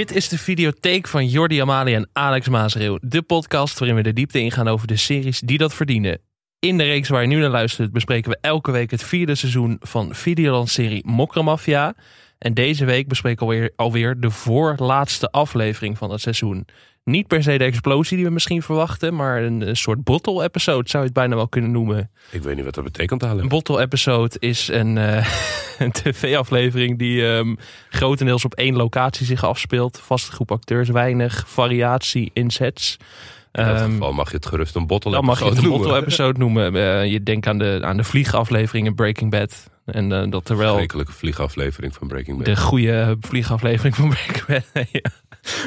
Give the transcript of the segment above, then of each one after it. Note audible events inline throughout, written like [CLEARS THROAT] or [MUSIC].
Dit is de videotheek van Jordi Amali en Alex Maasreel. De podcast waarin we de diepte ingaan over de series die dat verdienen. In de reeks waar je nu naar luistert bespreken we elke week het vierde seizoen van Videoland-serie Mokromafia. En deze week bespreken we alweer, alweer de voorlaatste aflevering van het seizoen. Niet per se de explosie die we misschien verwachten, maar een, een soort bottle-episode zou je het bijna wel kunnen noemen. Ik weet niet wat dat betekent, Ale. Een bottle-episode is een, eh, [LAUGHS] een tv-aflevering die ehm, grotendeels op één locatie zich afspeelt. Vaste groep acteurs, weinig variatie in sets. In dat Ehm, geval mag je het gerust een bottle dan mag je het een noemen. bottle-episode noemen. Eh, je denkt aan de, aan de vliegaflevering in Breaking Bad. En eh, dat er wel Schrikkelijke vliegaflevering van Breaking Bad. de goede vliegaflevering van Breaking Bad. [LAUGHS] ja.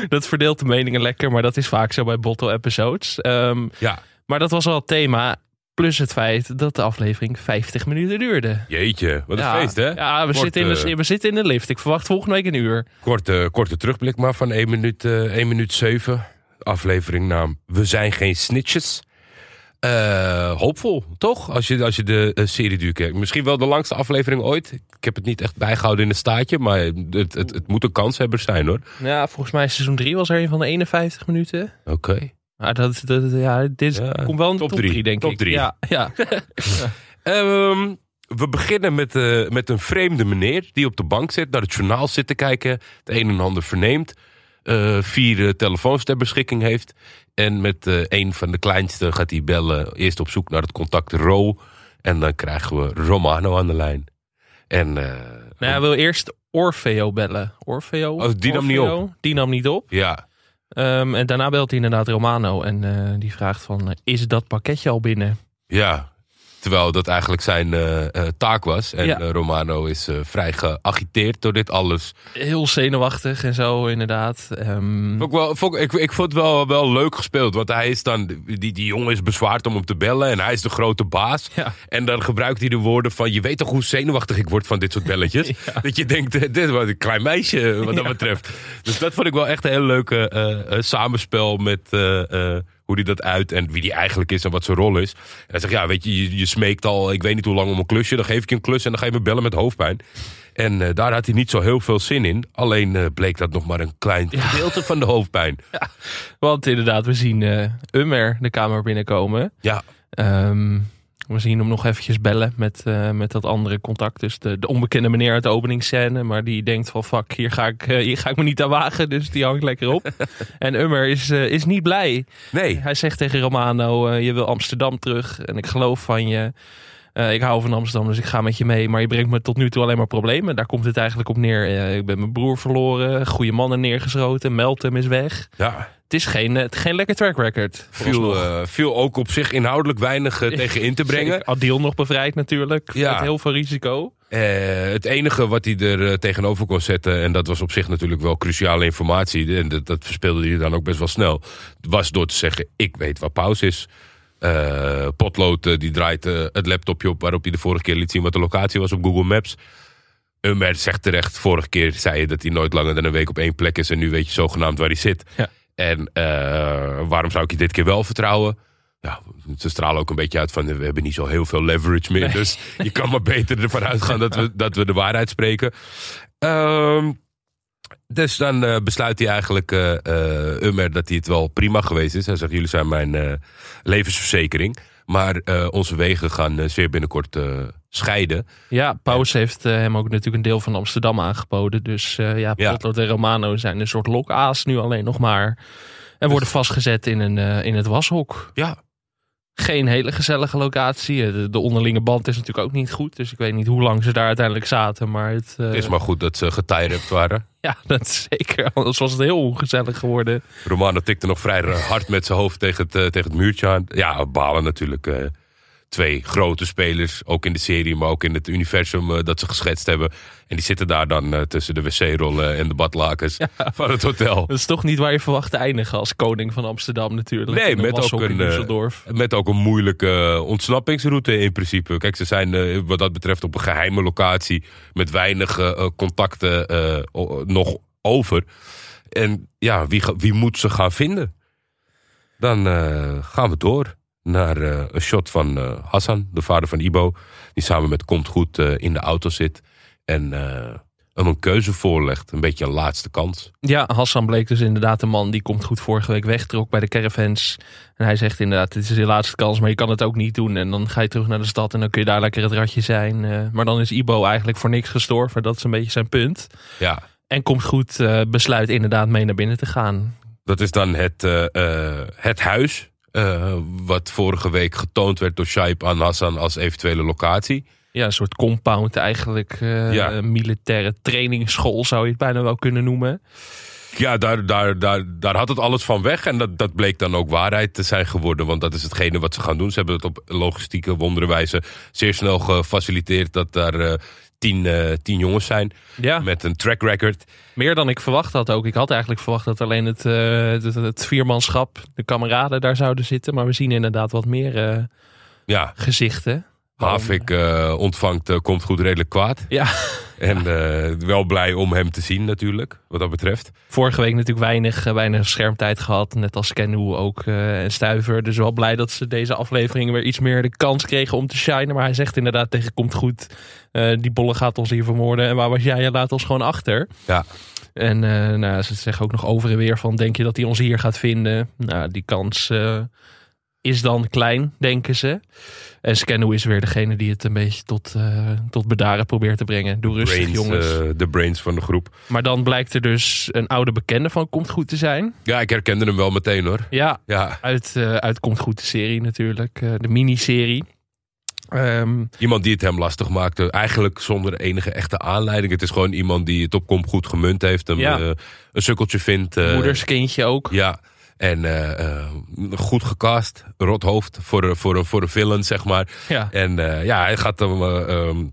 Dat verdeelt de meningen lekker, maar dat is vaak zo bij bottle-episodes. Ehm, Ja, maar dat was al het thema. Plus het feit dat de aflevering 50 minuten duurde. jeetje. Wat een ja, feest, hè? Ja, we, Kort, zitten in de, eh, we zitten in de lift. Ik verwacht volgende week een uur. Korte, korte terugblik maar van 1 minuut, eh 1 minuut 7. Aflevering naam We zijn geen snitches. Eh, hoopvol, toch? Als je, als je de serie duur kijkt. Misschien wel de langste aflevering ooit. Ik heb het niet echt bijgehouden in het staatje. Maar het, het, het moet een kanshebber zijn, hoor. Ja, volgens mij seizoen 3 was er een van de 51 minuten. Oké. Maar dat, dat, ja, dit Ja, komt wel in de top top drie. 3, denk Top ik. drie. Ja, [LAUGHS] ja. Ehm, we beginnen met, eh, met een vreemde meneer die op de bank zit, naar het journaal zit te kijken, het een en ander verneemt, vier eh, telefoons ter beschikking heeft. En met eh, een van de kleinste gaat hij bellen, eerst op zoek naar het contact Ro. En dan krijgen we Romano aan de lijn. En eh, Nou, hij wil eerst Orfeo bellen. Orfeo? Oh, die nam niet Orfeo? Die nam niet op. ja, Ehm, en daarna belt hij inderdaad Romano. En eh, die vraagt van, eh, is dat pakketje al binnen? ja. Terwijl dat eigenlijk zijn eh, eh, taak was. En Ja. eh, Romano is vrij geagiteerd door dit alles. Heel zenuwachtig en zo, inderdaad. Ehm, Vond ik, wel, vond, ik, ik vond het wel, wel leuk gespeeld. Want hij is dan. Die, die jongen is bezwaard om hem te bellen. En hij is de grote baas. Ja. En dan gebruikt hij de woorden van. Je weet toch hoe zenuwachtig ik word van dit soort belletjes? [LAUGHS] Dat je denkt, dit is wat een klein meisje wat dat betreft. Dus dat vond ik wel echt een heel leuk eh, samenspel met. Hoe hij dat uit en wie die eigenlijk is en wat zijn rol is. En hij zegt, ja, weet je, je, je smeekt al, ik weet niet hoe lang om een klusje. Dan geef ik je een klus en dan ga je me bellen met hoofdpijn. En eh, daar had hij niet zo heel veel zin in. Alleen eh, bleek dat nog maar een klein gedeelte van de hoofdpijn. Want inderdaad, we zien eh Ummer de kamer binnenkomen. Ja, Ehm, we zien hem nog eventjes bellen met, eh, met dat andere contact. Dus de, de onbekende meneer uit de openingsscène. Maar die denkt van fuck, hier ga ik, eh, hier ga ik me niet aan wagen. Dus die hangt lekker op. [LAUGHS] en Ummer is, eh, is niet blij. nee. Hij zegt tegen Romano, je wil Amsterdam terug. En ik geloof van je. Eh, ik hou van Amsterdam, dus ik ga met je mee. Maar je brengt me tot nu toe alleen maar problemen. Daar komt het eigenlijk op neer. Eh, ik ben mijn broer verloren. Goede mannen neergeschoten. Meltem is weg. Ja, Het is geen, eh, geen lekker track record. viel, viel ook op zich inhoudelijk weinig tegen in te brengen. Adil nog bevrijd natuurlijk. Ja. Met heel veel risico. Het enige wat hij er tegenover kon zetten, en dat was op zich natuurlijk wel cruciale informatie, en dat, dat verspeelde hij dan ook best wel snel, was door te zeggen: Ik weet waar pauze is. Eh, Potlood eh, die draait eh, het laptopje op waarop hij de vorige keer liet zien wat de locatie was op Google Maps. Ummer zegt terecht, vorige keer zei je dat hij nooit langer dan een week op één plek is en nu weet je zogenaamd waar hij zit. Ja. En waarom zou ik je dit keer wel vertrouwen? Ja, ze stralen ook een beetje uit van we hebben niet zo heel veel leverage meer. Dus je kan maar beter ervan uitgaan dat we, dat we de waarheid spreken. Ehm, dus dan eh, besluit hij eigenlijk, eh, Ummer, dat hij het wel prima geweest is. Hij zegt, jullie zijn mijn levensverzekering. Maar onze wegen gaan zeer binnenkort scheiden. Ja, Paus heeft hem ook natuurlijk een deel van Amsterdam aangeboden. Dus ja, Ja. Potlood en Romano zijn een soort lokaas nu alleen nog maar. En worden vastgezet in, een, in het washok. Ja, Geen hele gezellige locatie. Eh, De, de onderlinge band is natuurlijk ook niet goed. Dus ik weet niet hoe lang ze daar uiteindelijk zaten. Maar het, eh, het is maar goed dat ze getijrept waren. [LAUGHS] ja, dat is zeker. Anders was het heel ongezellig geworden. Romano tikte nog vrij hard met zijn hoofd tegen het, eh, tegen het muurtje aan. Ja, balen natuurlijk. Twee grote spelers, ook in de serie, maar ook in het universum eh, dat ze geschetst hebben. En die zitten daar dan eh, tussen de wc-rollen en de badlakens van het hotel. Dat is toch niet waar je verwacht te eindigen als koning van Amsterdam natuurlijk. Nee, met ook een, eh. Met ook een moeilijke ontsnappingsroute in principe. Kijk, ze zijn wat dat betreft op een geheime locatie met weinig contacten nog over. En ja, wie, wie moet ze gaan vinden? Dan gaan we door naar eh, een shot van eh, Hassan, de vader van Ibo. Die samen met Komt Goed eh, in de auto zit. En hem een keuze voorlegt. Een beetje een laatste kans. Ja, Hassan bleek dus inderdaad een man die komt goed vorige week wegtrok bij de caravans. En hij zegt inderdaad, dit is de laatste kans, maar je kan het ook niet doen. En dan ga je terug naar de stad en dan kun je daar lekker het ratje zijn. Maar dan is Ibo eigenlijk voor niks gestorven. Dat is een beetje zijn punt. Ja, En komt goed besluit inderdaad mee naar binnen te gaan. dat is dan het, het huis. Eh, wat vorige week getoond werd door Shaib aan Hassan als eventuele locatie. Ja, een soort compound eigenlijk. eh, Ja. Een militaire trainingsschool zou je het bijna wel kunnen noemen. Ja, daar, daar, daar, daar had het alles van weg. En dat, dat bleek dan ook waarheid te zijn geworden. Want dat is hetgene wat ze gaan doen. Ze hebben het op logistieke wonderwijze zeer snel gefaciliteerd dat daar eh, tien, eh, tien jongens zijn. Ja, Met een track record. meer dan ik verwacht had ook. Ik had eigenlijk verwacht dat alleen het, eh, het, het viermanschap, de kameraden daar zouden zitten. Maar we zien inderdaad wat meer eh, Ja, gezichten. Havik eh, ontvangt, eh, komt goed redelijk kwaad. Ja, [LAUGHS] En eh, wel blij om hem te zien natuurlijk, wat dat betreft. vorige week natuurlijk weinig, weinig schermtijd gehad. Net als Canoe ook en Stuiver. Dus wel blij dat ze deze aflevering weer iets meer de kans kregen om te shinen. Maar hij zegt inderdaad tegen Komt Goed, die bolle gaat ons hier vermoorden. En waar was jij? Je laat ons gewoon achter. Ja, En nou, ze zeggen ook nog over en weer van, denk je dat hij ons hier gaat vinden? Nou, die kans is dan klein, denken ze. En Scanu is weer degene die het een beetje tot, eh, tot bedaren probeert te brengen. Doe rustig, brains, jongens. eh, de brains van de groep. Maar dan blijkt er dus een oude bekende van Komt Goed te zijn. Ja, ik herkende hem wel meteen hoor. Ja, Ja, uit, eh, uit Komt Goed de serie natuurlijk. de miniserie. Ehm iemand die het hem lastig maakte. Eigenlijk zonder enige echte aanleiding. Het is gewoon iemand die het op kom goed gemunt heeft. Hem Ja. een sukkeltje vindt. moederskindje ook. Ja. En eh, eh, goed gecast. Rothoofd voor, een- voor, een- voor een villain, zeg maar. Ja. En eh, ja, hij gaat hem. eh, ehm,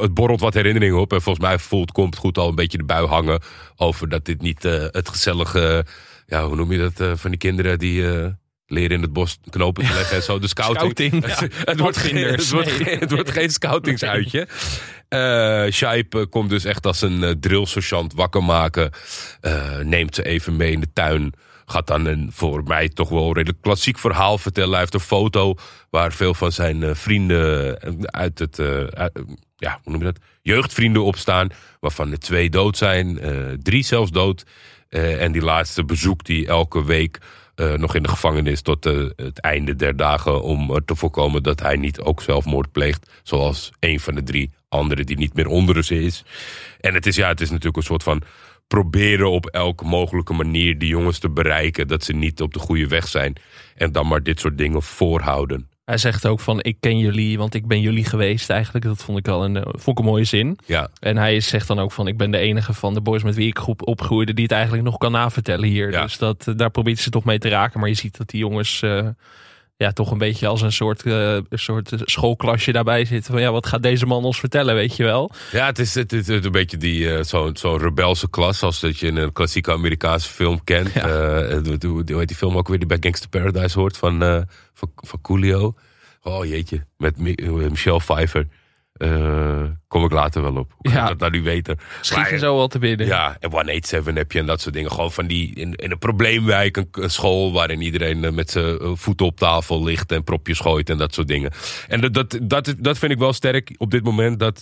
het, borrelt wat herinneringen op. En volgens mij voelt komt goed al een beetje de bui hangen. Over dat dit niet het gezellige. Ja, hoe noem je dat? van die kinderen die. Leren in het bos knopen te leggen en zo. De scouting. Scouting, [LAUGHS] ja. het, wordt geen, het, wordt geen, het wordt geen scoutingsuitje. Eh, komt dus echt als een uh, drillsergeant wakker maken. Neemt ze even mee in de tuin. Gaat dan een voor mij toch wel redelijk klassiek verhaal vertellen. Hij heeft een foto waar veel van zijn eh, vrienden eh, uit het... eh, ja, hoe noem je dat? Jeugdvrienden op staan. Waarvan er twee dood zijn. drie zelfs dood. En die laatste bezoekt hij elke week nog in de gevangenis tot het einde der dagen. Om te voorkomen dat hij niet ook zelfmoord pleegt. Zoals een van de drie anderen die niet meer onder ze is. En het is, ja, het is natuurlijk een soort van proberen op elke mogelijke manier die jongens te bereiken. Dat ze niet op de goede weg zijn. En dan maar dit soort dingen voorhouden. Hij zegt ook van, ik ken jullie, want ik ben jullie geweest eigenlijk. Dat vond ik wel een, eh, vond ik een mooie zin. Ja, En hij zegt dan ook van, ik ben de enige van de boys met wie ik groep opgroeide... die het eigenlijk nog kan navertellen hier. Ja. Dus dat, eh, daar probeert ze toch mee te raken. Maar je ziet dat die jongens eh, ja, toch een beetje als een soort, eh, een soort schoolklasje daarbij zitten. Van ja, wat gaat deze man ons vertellen, weet je wel? ja het, is, het is een beetje die, eh, zo'n zo'n rebelse klas. Als dat je in een klassieke Amerikaanse film kent. Ja. Eh, hoe, heet die film ook weer die bij Gangster Paradise hoort van, van, van Coolio. Oh jeetje, met Mi- Michelle Pfeiffer. Eh, kom ik later wel op. Hoe Ja. dat nu weten? Schiet Maar, je zo wel te binnen. Ja, en 187 heb je en dat soort dingen. Gewoon van die, in, in een probleemwijk, een, een school waarin iedereen eh, met zijn eh, voeten op tafel ligt en propjes gooit en dat soort dingen. En dat, dat, dat, dat vind ik wel sterk op dit moment, dat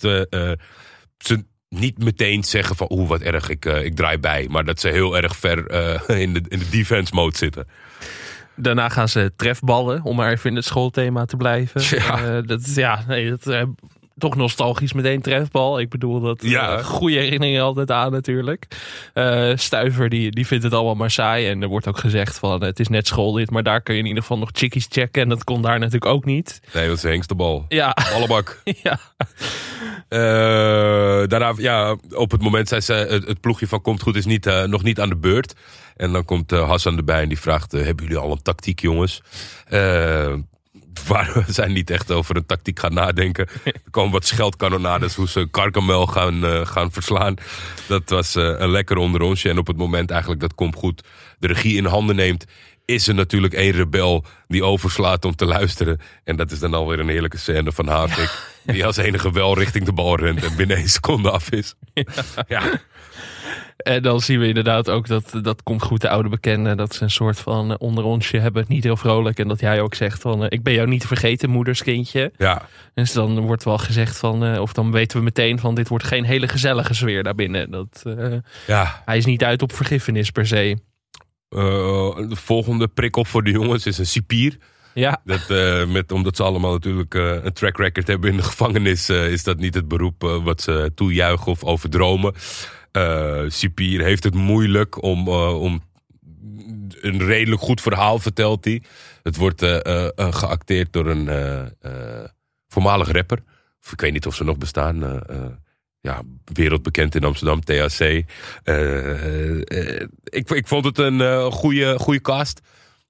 ze niet meteen zeggen van oeh wat erg, ik, ik draai bij. Maar dat ze heel erg ver in, de, in de defense mode zitten. Daarna gaan ze trefballen, om maar even in het schoolthema te blijven. Ja. Eh, dat, ja, nee, dat, toch nostalgisch meteen trefbal. Ik bedoel, dat Ja. eh, goede herinneringen altijd aan natuurlijk. Eh, Stuiver, die, die vindt het allemaal maar saai. En er wordt ook gezegd van, het is net school dit. Maar daar kun je in ieder geval nog chickies checken. En dat kon daar natuurlijk ook niet. Nee, dat is de hengstebal. Ja, Ballebak. [LAUGHS] ja. Eh, daarna, ja, op het moment zei ze, het, het ploegje van Komt Goed is niet, eh, nog niet aan de beurt. En dan komt eh, Hassan erbij en die vraagt, eh, hebben jullie al een tactiek jongens? Waar we zijn niet echt over een tactiek gaan nadenken. Er komen wat scheldkanonades hoe ze Karkamel gaan, eh, gaan verslaan. Dat was eh, een lekker onder onsje. En op het moment eigenlijk dat Komt Goed de regie in handen neemt... is er natuurlijk één rebel die overslaat om te luisteren. En dat is dan alweer een heerlijke scène van Havik. Die als enige wel richting de bal rent en binnen één seconde af is. [LAUGHS] Ja, En dan zien we inderdaad ook dat dat komt goed de oude bekende. Dat ze een soort van eh, onder onsje hebben het niet heel vrolijk. En dat jij ook zegt van eh, ik ben jou niet te vergeten moederskindje. Ja, Dus dan wordt wel gezegd van, eh, of dan weten we meteen van dit wordt geen hele gezellige sfeer daar binnen. Dat, ja. hij is niet uit op vergiffenis per se. De volgende prikkel voor de jongens is een cipier. Ja, Dat, met, omdat ze allemaal natuurlijk een track record hebben in de gevangenis, is dat niet het beroep wat ze toejuichen of overdromen. Cipier heeft het moeilijk om, eh, om een redelijk goed verhaal vertelt hij. Het wordt eh, geacteerd door een voormalig rapper. Of ik weet niet of ze nog bestaan. ja, wereldbekend in Amsterdam, THC. Ik, ik vond het een goede, goede cast.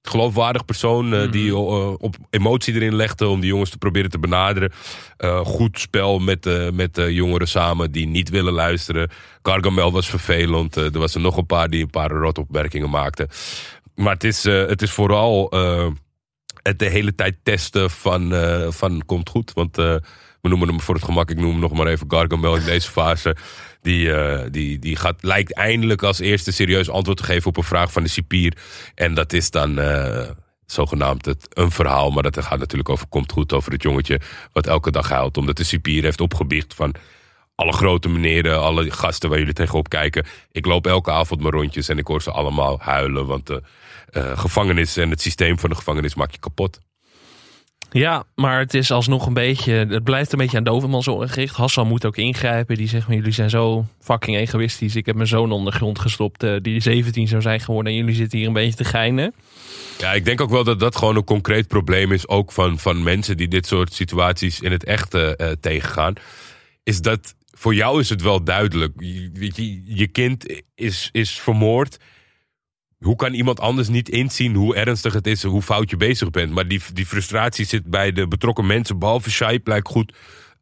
Geloofwaardig persoon eh, die eh, op emotie erin legde om die jongens te proberen te benaderen. Eh, goed spel met, met de jongeren samen die niet willen luisteren. Gargamel was vervelend. Er was er nog een paar die een paar rotopmerkingen maakten. Maar het is, het is vooral het de hele tijd testen van, van komt goed. Want we noemen hem voor het gemak, ik noem hem nog maar even Gargamel in deze fase. Die, eh, die, die gaat, lijkt eindelijk als eerste serieus antwoord te geven op een vraag van de cipier. En dat is dan eh, zogenaamd het, een verhaal. Maar dat gaat natuurlijk over komt goed over het jongetje wat elke dag huilt. Omdat de cipier heeft opgebiecht van alle grote meneren, alle gasten waar jullie tegenop kijken. Ik loop elke avond mijn rondjes en ik hoor ze allemaal huilen. Want de eh, gevangenis en het systeem van de gevangenis maak je kapot. Ja, maar het is alsnog een beetje. Het blijft een beetje aan Doverman gericht. Hassan moet ook ingrijpen. Die zegt: maar Jullie zijn zo fucking egoïstisch. Ik heb mijn zoon onder de grond gestopt. eh, die 17 zou zijn geworden. En jullie zitten hier een beetje te geinen. Ja, ik denk ook wel dat dat gewoon een concreet probleem is. Ook van, van mensen die dit soort situaties in het echt eh, eh, tegengaan. Is dat voor jou is het wel duidelijk. Je, je, je kind is, is vermoord. Hoe kan iemand anders niet inzien hoe ernstig het is, hoe fout je bezig bent? Maar die, die frustratie zit bij de betrokken mensen, behalve Shai, blijkt goed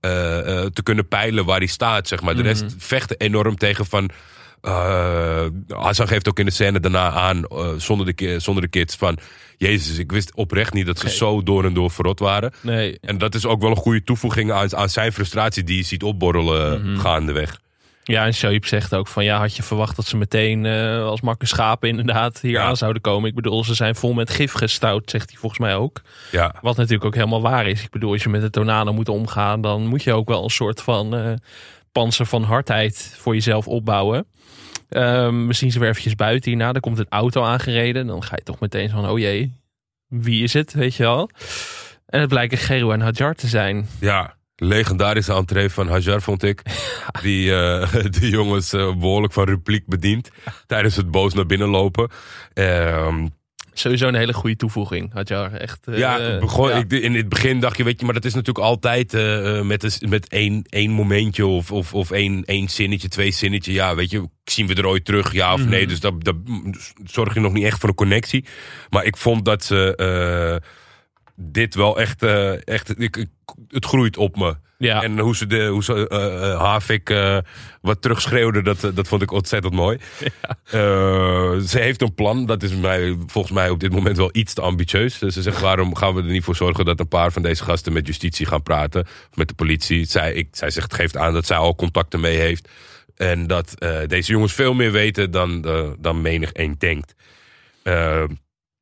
eh, eh, te kunnen peilen waar hij staat. Zeg maar. De rest vechten enorm tegen van. Hassan geeft ook in de scène daarna aan, zonder, de, zonder de kids, van... Jezus, ik wist oprecht niet dat ze zo door en door verrot waren. Nee. En dat is ook wel een goede toevoeging aan, aan zijn frustratie die je ziet opborrelen gaandeweg. Ja, en Shoaib zegt ook van ja, had je verwacht dat ze meteen eh, als makke schapen inderdaad hier Ja. aan zouden komen. Ik bedoel, ze zijn vol met gif gestout, zegt hij volgens mij ook. Ja, Wat natuurlijk ook helemaal waar is. Ik bedoel, als je met de tornado moet omgaan, dan moet je ook wel een soort van eh panzer van hardheid voor jezelf opbouwen. Ehm, we zien ze weer eventjes buiten hierna. Dan komt een auto aangereden. Dan ga je toch meteen van, oh jee, wie is het, weet je wel. En het blijken Geru en Hadjar te zijn. ja. Legendarische entree van Hajar vond ik. Die eh, [LAUGHS] de jongens eh, behoorlijk van repliek bedient. Tijdens het boos naar binnen lopen. Ehm, Sowieso een hele goede toevoeging, Hadjar. Echt, eh, Ja, begon, ja. Ik, in het begin dacht je, weet je, maar dat is natuurlijk altijd met, een- met één, één momentje of, of, of één, één zinnetje, twee zinnetje. Ja, weet je, zien we er ooit terug, ja of nee. Dus dat, dat zorg je nog niet echt voor een connectie. Maar ik vond dat ze dit wel echt, eh, echt ik, ik- het groeit op me. Ja. En hoe ze, de, hoe ze eh, Havik eh, wat terugschreeuwde, dat, dat vond ik ontzettend mooi. [LAUGHS] Eh, ze heeft een plan. Dat is mij, volgens mij op dit moment wel iets te ambitieus. Dus ze zegt, waarom gaan we er niet voor zorgen dat een paar van deze gasten met justitie gaan praten? Of met de politie. Zij, ik, zij zegt, geeft aan dat zij al contacten mee heeft. En dat deze jongens veel meer weten dan, dan menig één denkt.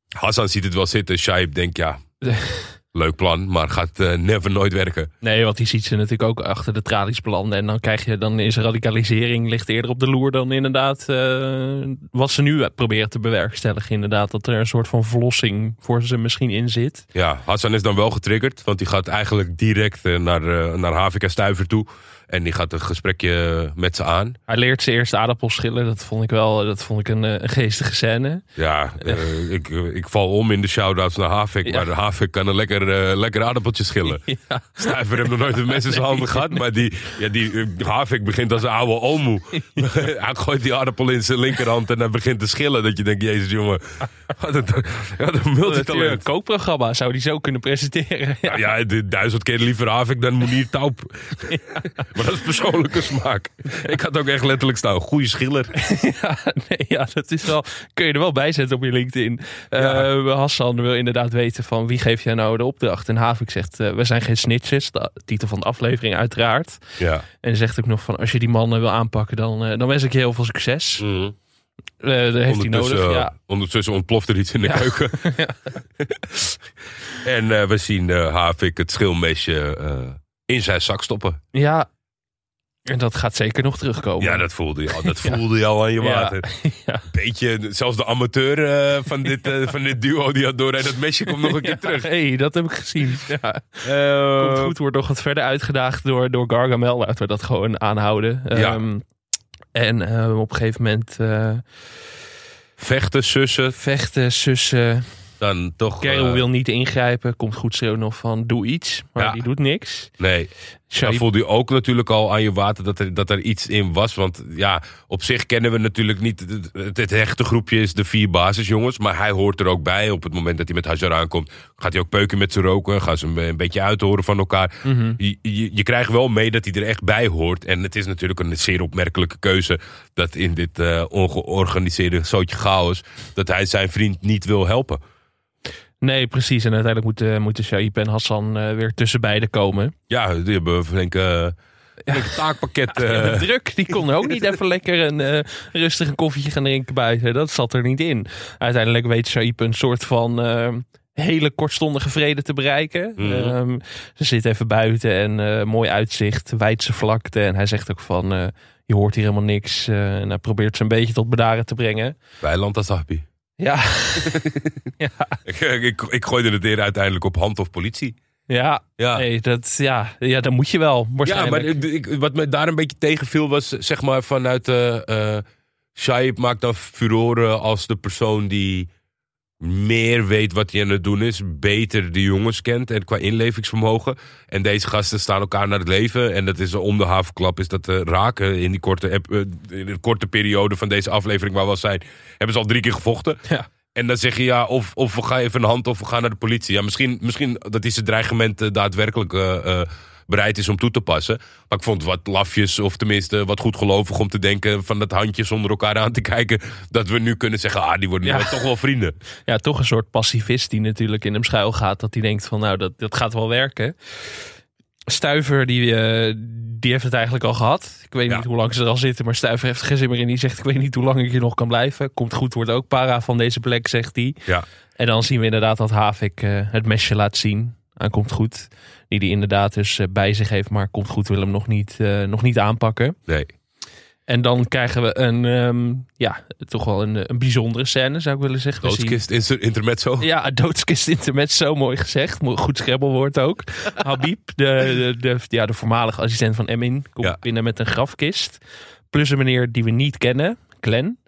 Hassan ziet het wel zitten. Shaib denkt, ja, [LAUGHS] leuk plan, maar gaat eh, never nooit werken. Nee, want die ziet ze natuurlijk ook achter de tralies belanden. En dan krijg je, dan is radicalisering ligt eerder op de loer dan inderdaad eh, wat ze nu proberen te bewerkstelligen. Inderdaad, dat er een soort van verlossing voor ze misschien in zit. Ja, Hassan is dan wel getriggerd, want die gaat eigenlijk direct eh, naar, eh, naar Havik en Stuiver toe. En die gaat een gesprekje met ze aan. Hij leert ze eerst aardappels schillen. Dat vond ik wel dat vond ik een, eh, een geestige scène. Ja, eh, ik, ik val om in de shout-outs naar Havik. Ja. Maar Havik kan een lekker, eh, lekker aardappeltje schillen. [LAUGHS] Ja. Stuiver heeft nog nooit een mes in zijn handen gehad. Maar die, ja, die Havik begint als een oude omoe. [LAUGHS] [LAUGHS] hij gooit die aardappel in zijn linkerhand en hij begint te schillen. Dat je denkt, jezus jongen, wat een, wat een Een multitalent. kookprogramma zou die zo kunnen presenteren. Ja. Ja, ja, de duizend keer liever Havik dan Monier Taup. [LAUGHS] Maar dat is persoonlijke smaak. Ik had ook echt letterlijk staan, goede schiller. [LAUGHS] ja, nee, ja, dat is wel. Kun je er wel bij zetten op je LinkedIn. Eh, Ja. Hassan wil inderdaad weten van wie geeft jij nou de opdracht. En Havik zegt: eh, We zijn geen snitches. De titel van de aflevering, uiteraard. Ja. En zegt ook nog van: Als je die mannen wil aanpakken, dan, eh, dan wens ik je heel veel succes. Eh, dat heeft hij nodig. Ondertussen, Ja. ondertussen ontploft er iets in de Ja. keuken. [LAUGHS] en we zien Havik het schilmesje in zijn zak stoppen. ja. En dat gaat zeker nog terugkomen. Ja, dat voelde je al. Dat [LAUGHS] voelde je al aan je water. [LAUGHS] Ja. Beetje, zelfs de amateur eh, van, dit, eh, van dit duo, die had door. En dat mesje komt nog een [LAUGHS] keer terug. hey, dat heb ik gezien. Ja. Komt goed, wordt nog wat verder uitgedaagd door, door Gargamel. Laten we dat gewoon aanhouden. Ehm, en eh, op een gegeven moment Vechten, sussen, vechten, sussen. Dan toch... Eh, wil niet ingrijpen. Komt goed schreeuwen nog van doe iets. Maar Ja. die doet niks. Nee, dan voelde je ook natuurlijk al aan je water dat er, dat er iets in was. Want ja, op zich kennen we natuurlijk niet... Het, het, het hechte groepje is de vier basisjongens. Maar hij hoort er ook bij. Op het moment dat hij met Hajar aankomt... gaat hij ook peuken met ze roken. Gaan ze een, een beetje uithoren van elkaar. Mhm. Je, je, je krijgt wel mee dat hij er echt bij hoort. En het is natuurlijk een zeer opmerkelijke keuze... dat in dit eh, ongeorganiseerde zootje chaos... dat hij zijn vriend niet wil helpen. Nee, precies. En uiteindelijk moeten, moeten Shaib en Hassan eh, weer tussen beiden komen. Ja, die hebben een flink, eh, flink taakpakket... eh, De druk, die kon ook niet [LAUGHS] even lekker een eh, rustig een koffietje gaan drinken buiten. Dat zat er niet in. Uiteindelijk weet Shaib een soort van eh, hele kortstondige vrede te bereiken. Mhm. Ehm, ze zit even buiten en eh, mooi uitzicht, wijdse vlakte. En hij zegt ook van, eh, je hoort hier helemaal niks. eh, en hij probeert ze een beetje tot bedaren te brengen. Weiland Asabi. [LAUGHS] Ja, Ik, ik, ik gooide het eer uiteindelijk op hand of politie. ja, Ja, nee, dat, ja, ja, dat moet je wel. ja maar ik, wat me daar een beetje tegenviel was, zeg maar, vanuit eh eh Shaib maakt dan furoren als de persoon die meer weet wat hij aan het doen is, beter de jongens kent en qua inlevingsvermogen. En deze gasten staan elkaar naar het leven. En dat is om de havenklap, is dat eh, raken in die korte, eh, in de korte periode van deze aflevering waar we al zijn, hebben ze al drie keer gevochten. Ja. En dan zeg je ja, of, of we gaan even een hand of we gaan naar de politie. Ja, misschien, misschien dat deze dreigement eh, daadwerkelijk bereid is om toe te passen. Maar ik vond het wat lafjes, of tenminste wat goedgelovig om te denken van dat handje zonder elkaar aan te kijken. Dat we nu kunnen zeggen, ah, die worden Ja. toch wel vrienden. ja, toch een soort pacifist die natuurlijk in hem schuil gaat. Dat hij denkt van nou, dat, dat gaat wel werken. Stuiver, die, eh, die heeft het eigenlijk al gehad. Ik weet Ja. niet hoe lang ze er al zitten, maar Stuiver heeft geen zin meer in. Die zegt, ik weet niet hoe lang ik hier nog kan blijven. Komt goed, wordt ook para van deze plek, zegt hij. Ja. En dan zien we inderdaad dat Havik eh, het mesje laat zien. Aan komt goed. Die die inderdaad dus eh, bij zich heeft, maar komt goed wil hem nog niet, eh, nog niet aanpakken. Nee. En dan krijgen we een, ehm, ja, toch wel een, een bijzondere scène, zou ik willen zeggen. Doodskist, inter- intermezzo. ja, [LAUGHS] doodskist internet, zo mooi gezegd. Goed scrabblewoord ook. [LAUGHS] Habib, de, de, de, ja, de voormalige assistent van Emin, komt Ja. binnen met een grafkist. Plus een meneer die we niet kennen, Glenn.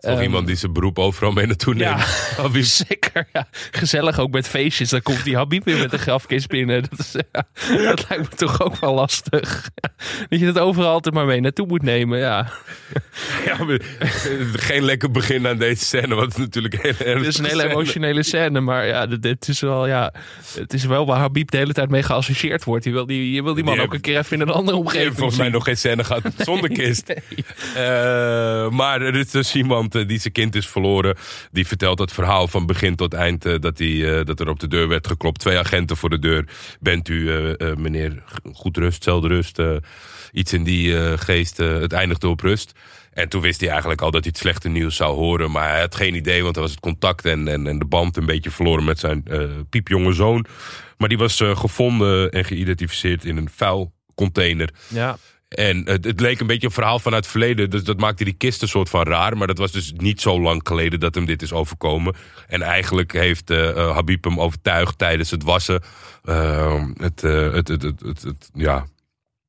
Of Ehm, iemand die zijn beroep overal mee naartoe neemt. Ja, [LAUGHS] zeker. Ja. Gezellig ook met feestjes. Dan komt die Habib weer met een grafkist binnen. Dat, is, ja, dat lijkt me toch ook wel lastig. Dat je dat overal altijd maar mee naartoe moet nemen. Ja. Ja, maar, [LAUGHS] geen lekker begin aan deze scène, want het is natuurlijk een hele Het is een hele emotionele scène, maar ja, dit, is wel, ja, het is wel waar Habib de hele tijd mee geassocieerd wordt. Je wil die, je wil die man Die ook een keer even in een andere omgeving volgens mij nog geen scène gehad zonder kist. [LAUGHS] Eh, maar er is dus iemand eh, die zijn kind is verloren. Die vertelt het verhaal van begin tot eind. eh, dat, die, eh, dat er op de deur werd geklopt. Twee agenten voor de deur. Bent u, meneer, goed rust, zelfde rust. iets in die geest. het eindigde op rust. En toen wist hij eigenlijk al dat hij het slechte nieuws zou horen. Maar hij had geen idee, want hij was het contact en, en, en de band een beetje verloren met zijn piepjonge zoon. Maar die was gevonden en geïdentificeerd in een vuilcontainer. Ja, En het, leek een beetje een verhaal vanuit het verleden. Dus dat maakte die kist een soort van raar. Maar dat was dus niet zo lang geleden dat hem dit is overkomen. En eigenlijk heeft eh, eh, Habib hem overtuigd tijdens het wassen. eh, het, eh, het, het, het, het, ja,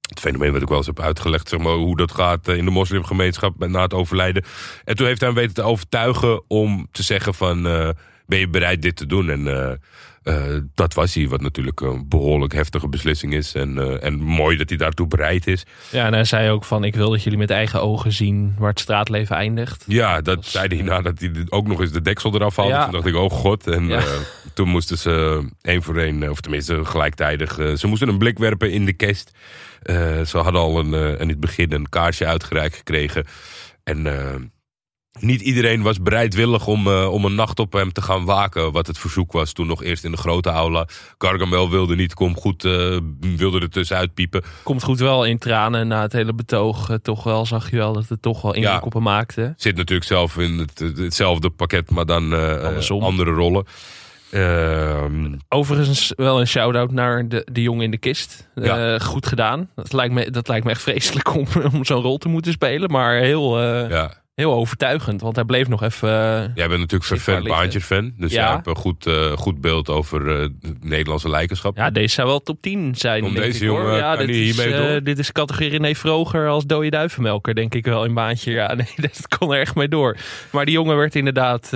het fenomeen wat ik wel eens heb uitgelegd. Hoe dat gaat eh, in de moslimgemeenschap na het overlijden. En toen heeft hij hem weten te overtuigen om te zeggen van... eh, ben je bereid dit te doen? En eh, eh, dat was hij, wat natuurlijk een behoorlijk heftige beslissing is. En, eh, en mooi dat hij daartoe bereid is. Ja, en hij zei ook van, ik wil dat jullie met eigen ogen zien waar het straatleven eindigt. Ja, dat zei hij nadat hij ook nog eens de deksel eraf haalde. Ja. Toen dacht ik, oh god. En Ja. eh, toen moesten ze één voor één, of tenminste gelijktijdig, eh, ze moesten een blik werpen in de kist. Eh, ze hadden al een, eh, in het begin een kaarsje uitgereikt gekregen. En eh, niet iedereen was bereidwillig om, eh, om een nacht op hem te gaan waken. Wat het verzoek was toen nog eerst in de grote aula. Gargamel wilde niet, kom goed, eh, wilde er tussenuit piepen. Komt goed wel in tranen na het hele betoog. eh, toch wel, zag je wel dat het toch wel indruk Ja. op hem maakte. Zit natuurlijk zelf in het, hetzelfde pakket, maar dan andere rollen. Ehm, Overigens wel een shout-out naar de, de jongen in de kist. Ja. goed gedaan. Dat lijkt, me, dat lijkt me echt vreselijk om, [LAUGHS] om zo'n rol te moeten spelen. Maar heel, ja. Heel overtuigend. Want hij bleef nog even... eh, Jij bent natuurlijk liggen. baantjes-fan. Dus Ja. jij hebt een goed, eh, goed beeld over eh, het Nederlandse lijkenschap. ja, deze zou wel top 10 zijn. Om deze ik, jongen ja, kan dit is, door? dit is categorie René Vroger als dode duivenmelker, denk ik wel in baantje. Ja, [LAUGHS] nee, dat kon er echt mee door. Maar die jongen werd inderdaad,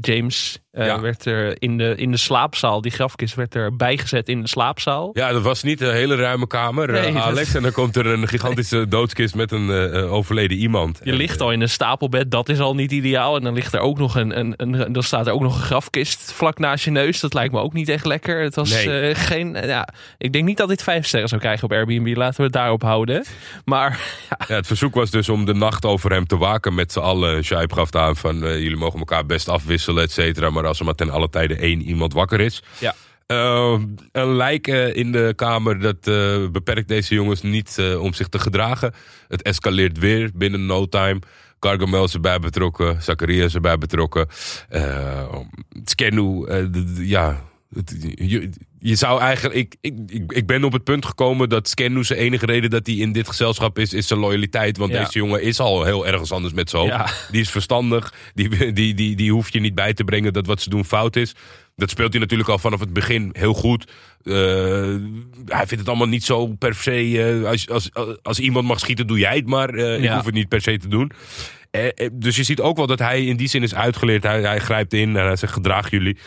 James, eh, Ja. werd er in de, in de slaapzaal, die grafkist werd er bijgezet in de slaapzaal. Ja, dat was niet een hele ruime kamer, eh, Nee, Alex. En dan komt er een gigantische doodskist met een eh, overleden iemand. Je En, ligt al in een stapelbed, dat is al niet ideaal. En dan ligt er ook nog een, een, een, dan staat er ook nog een grafkist vlak naast je neus. Dat lijkt me ook niet echt lekker. Het was Nee. geen. Ja, ik denk niet dat dit vijf sterren zou krijgen op Airbnb. Laten we het daarop houden. Maar [LAUGHS] Ja, het verzoek was dus om de nacht over hem te waken met z'n allen. Shaib gaf aan van jullie mogen elkaar best afwisselen, et cetera. Maar als er maar ten alle tijde één iemand wakker is. Ja. Eh, een lijk eh, in de kamer, dat eh, beperkt deze jongens niet eh, om zich te gedragen. Het escaleert weer binnen no time. Gargamel is erbij betrokken, Zakaria is erbij betrokken. Eh Skenu, ja, je, je zou eigenlijk. Ik, ik, ik, ben op het punt gekomen dat Skenu zijn enige reden dat hij in dit gezelschap is, is zijn loyaliteit. Want Ja. deze jongen is al heel ergens anders met zijn hoofd. Ja. Die is verstandig. Die, die, die, die hoef je niet bij te brengen dat wat ze doen fout is. Dat speelt hij natuurlijk al vanaf het begin heel goed. Eh, hij vindt het allemaal niet zo per se. eh, als, als, als iemand mag schieten, doe jij het maar. Eh, Ik hoef het niet per se te doen. Eh, eh, dus je ziet ook wel dat hij in die zin is uitgeleerd. Hij, hij grijpt in en hij zegt: gedraag jullie.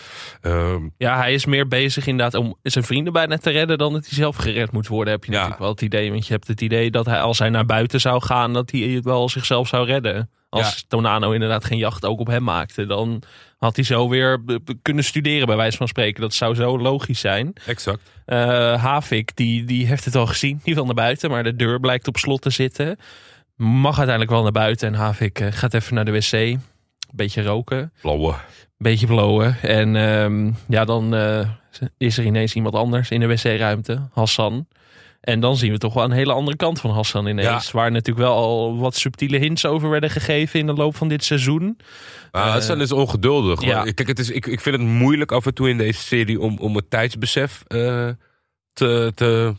Ehm, ja, hij is meer bezig inderdaad om zijn vrienden bijna te redden dan dat hij zelf gered moet worden. Heb je Ja. natuurlijk wel het idee. Want je hebt het idee dat hij als hij naar buiten zou gaan, dat hij wel zichzelf zou redden. Als Ja. Tonano inderdaad geen jacht ook op hem maakte, dan had hij zo weer kunnen studeren, bij wijze van spreken. Dat zou zo logisch zijn. exact. Eh, Havik, die, die heeft het al gezien. Die wil naar buiten, maar de deur blijkt op slot te zitten. Mag uiteindelijk wel naar buiten. En Havik eh, gaat even naar de wc. Beetje roken. Blauwe. Beetje blowen. En ehm, ja, dan eh, is er ineens iemand anders in de wc-ruimte. Hassan. En dan zien we toch wel een hele andere kant van Hassan ineens. Waar natuurlijk wel al wat subtiele hints over werden gegeven in de loop van dit seizoen. Maar Eh, Hassan is ongeduldig. ja. Maar Kijk, het is, ik, ik vind het moeilijk af en toe in deze serie om, om het tijdsbesef te, te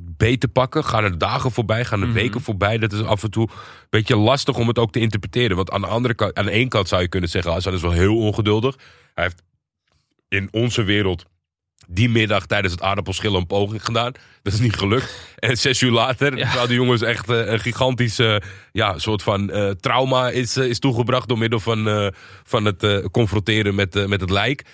beter pakken. Gaan er dagen voorbij, gaan er Mhm. weken voorbij. Dat is af en toe een beetje lastig om het ook te interpreteren. Want aan de andere kant, aan de ene kant zou je kunnen zeggen, Hassan is wel heel ongeduldig. Hij heeft in onze wereld die middag tijdens het aardappelschillen een poging gedaan. Dat is niet gelukt. [LAUGHS] En zes uur later, Ja. de jongens echt eh, een gigantische ja, soort van eh, trauma is, eh, is toegebracht door middel van, van het confronteren met, met het lijk.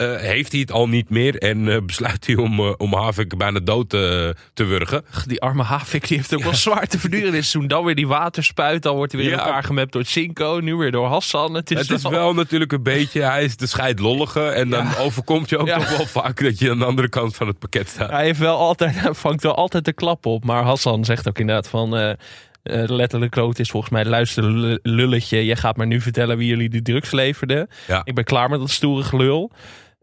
Eh, heeft hij het al niet meer en eh, besluit hij om, eh, om Havik bijna dood te wurgen. Die arme Havik die heeft ook wel zwaar te verduren dit seizoen. Dan weer die waterspuit. Dan wordt hij weer in Ja. elkaar gemapt door Cinco. Nu weer door Hassan. Het is, het is wel natuurlijk een beetje, hij is de scheidlollige en dan overkomt je ook nog wel vaak dat je aan de andere kant van het pakket staat. Hij, heeft wel altijd, hij [LAUGHS] vangt wel altijd de klap op. Maar Hassan zegt ook inderdaad van... letterlijk quote is volgens mij... luister lu- lulletje, jij gaat maar nu vertellen wie jullie die drugs leverden. Ja. Ik ben klaar met dat stoere gelul.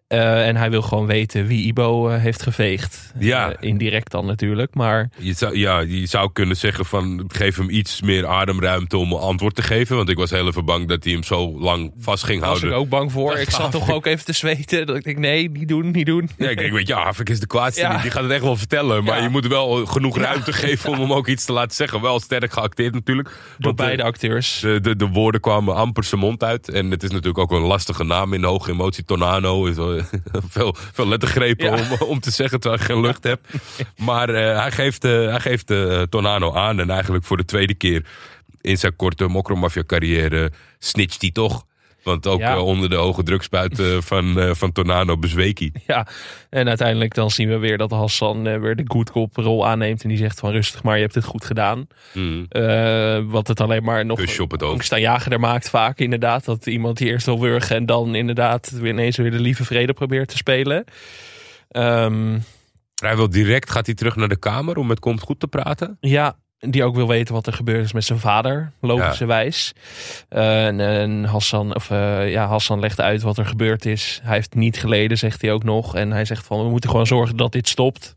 Eh, en hij wil gewoon weten wie Ibo eh, heeft geveegd. Ja. Eh, indirect dan natuurlijk, maar... Je zou, ja, je zou kunnen zeggen van geef hem iets meer ademruimte om een antwoord te geven. Want ik was heel even bang dat hij hem zo lang vast ging Daar was ik houden. ook bang voor. Dat [LAUGHS] Ik zat toch ook even te zweten. Dat ik denk, nee, niet doen, niet doen. Ja, ik denk, weet je, [LAUGHS] Havik is de kwaadste. Ja. Die gaat het echt wel vertellen. Maar Ja. je moet wel genoeg ruimte geven om hem ook iets te laten zeggen. Wel sterk geacteerd natuurlijk. Door beide acteurs. de, de, de woorden kwamen amper zijn mond uit. En het is natuurlijk ook een lastige naam in de hoge emotie. Tornado is wel [LAUGHS] veel, veel lettergrepen Ja. om, om te zeggen terwijl je geen lucht hebt. [LAUGHS] Maar eh, hij geeft, eh, hij geeft eh, Tornado aan. En eigenlijk voor de tweede keer in zijn korte mokromafia carrière snitcht hij toch. Want ook Ja. eh, onder de hoge drukspuiten van, eh, van Tornado bezweek hij. Ja, en uiteindelijk dan zien we weer dat Hassan eh, weer de good cop rol aanneemt. En die zegt van rustig maar, je hebt het goed gedaan. Mm. Eh, wat het alleen maar nog Kusje op het angstaanjagender maakt vaak inderdaad. Dat iemand die eerst wil wurgen en dan inderdaad weer ineens weer de lieve vrede probeert te spelen. Ehm, Hij wil direct, gaat hij terug naar de kamer om met Komt Goed te praten? ja, die ook wil weten wat er gebeurd is met zijn vader, logischerwijs. Eh, en, en Hassan, of, eh, ja, Hassan legt uit wat er gebeurd is. Hij heeft niet geleden, zegt hij ook nog. En hij zegt van, we moeten gewoon zorgen dat dit stopt.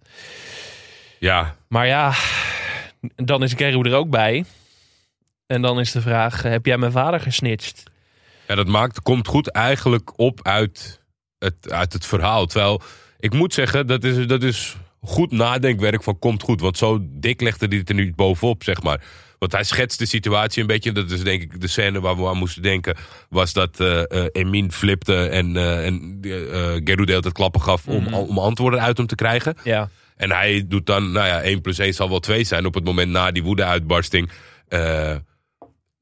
Ja, Maar ja, dan is Geru er ook bij. En dan is de vraag, heb jij mijn vader gesnitcht? Ja, dat maakt, komt goed eigenlijk op uit het, uit het verhaal. Terwijl, ik moet zeggen, dat is, dat is goed nadenkwerk van komt goed. Want zo dik legde hij het er nu bovenop, zeg maar. Want hij schetst de situatie een beetje. Dat is denk ik de scène waar we aan moesten denken. Was dat eh, Emin flipte en, eh en Geru de hele tijd klappen gaf om, Mhm. om antwoorden uit hem te krijgen. Ja, En hij doet dan, nou ja, 1 plus 1 zal wel 2 zijn op het moment na die woede-uitbarsting.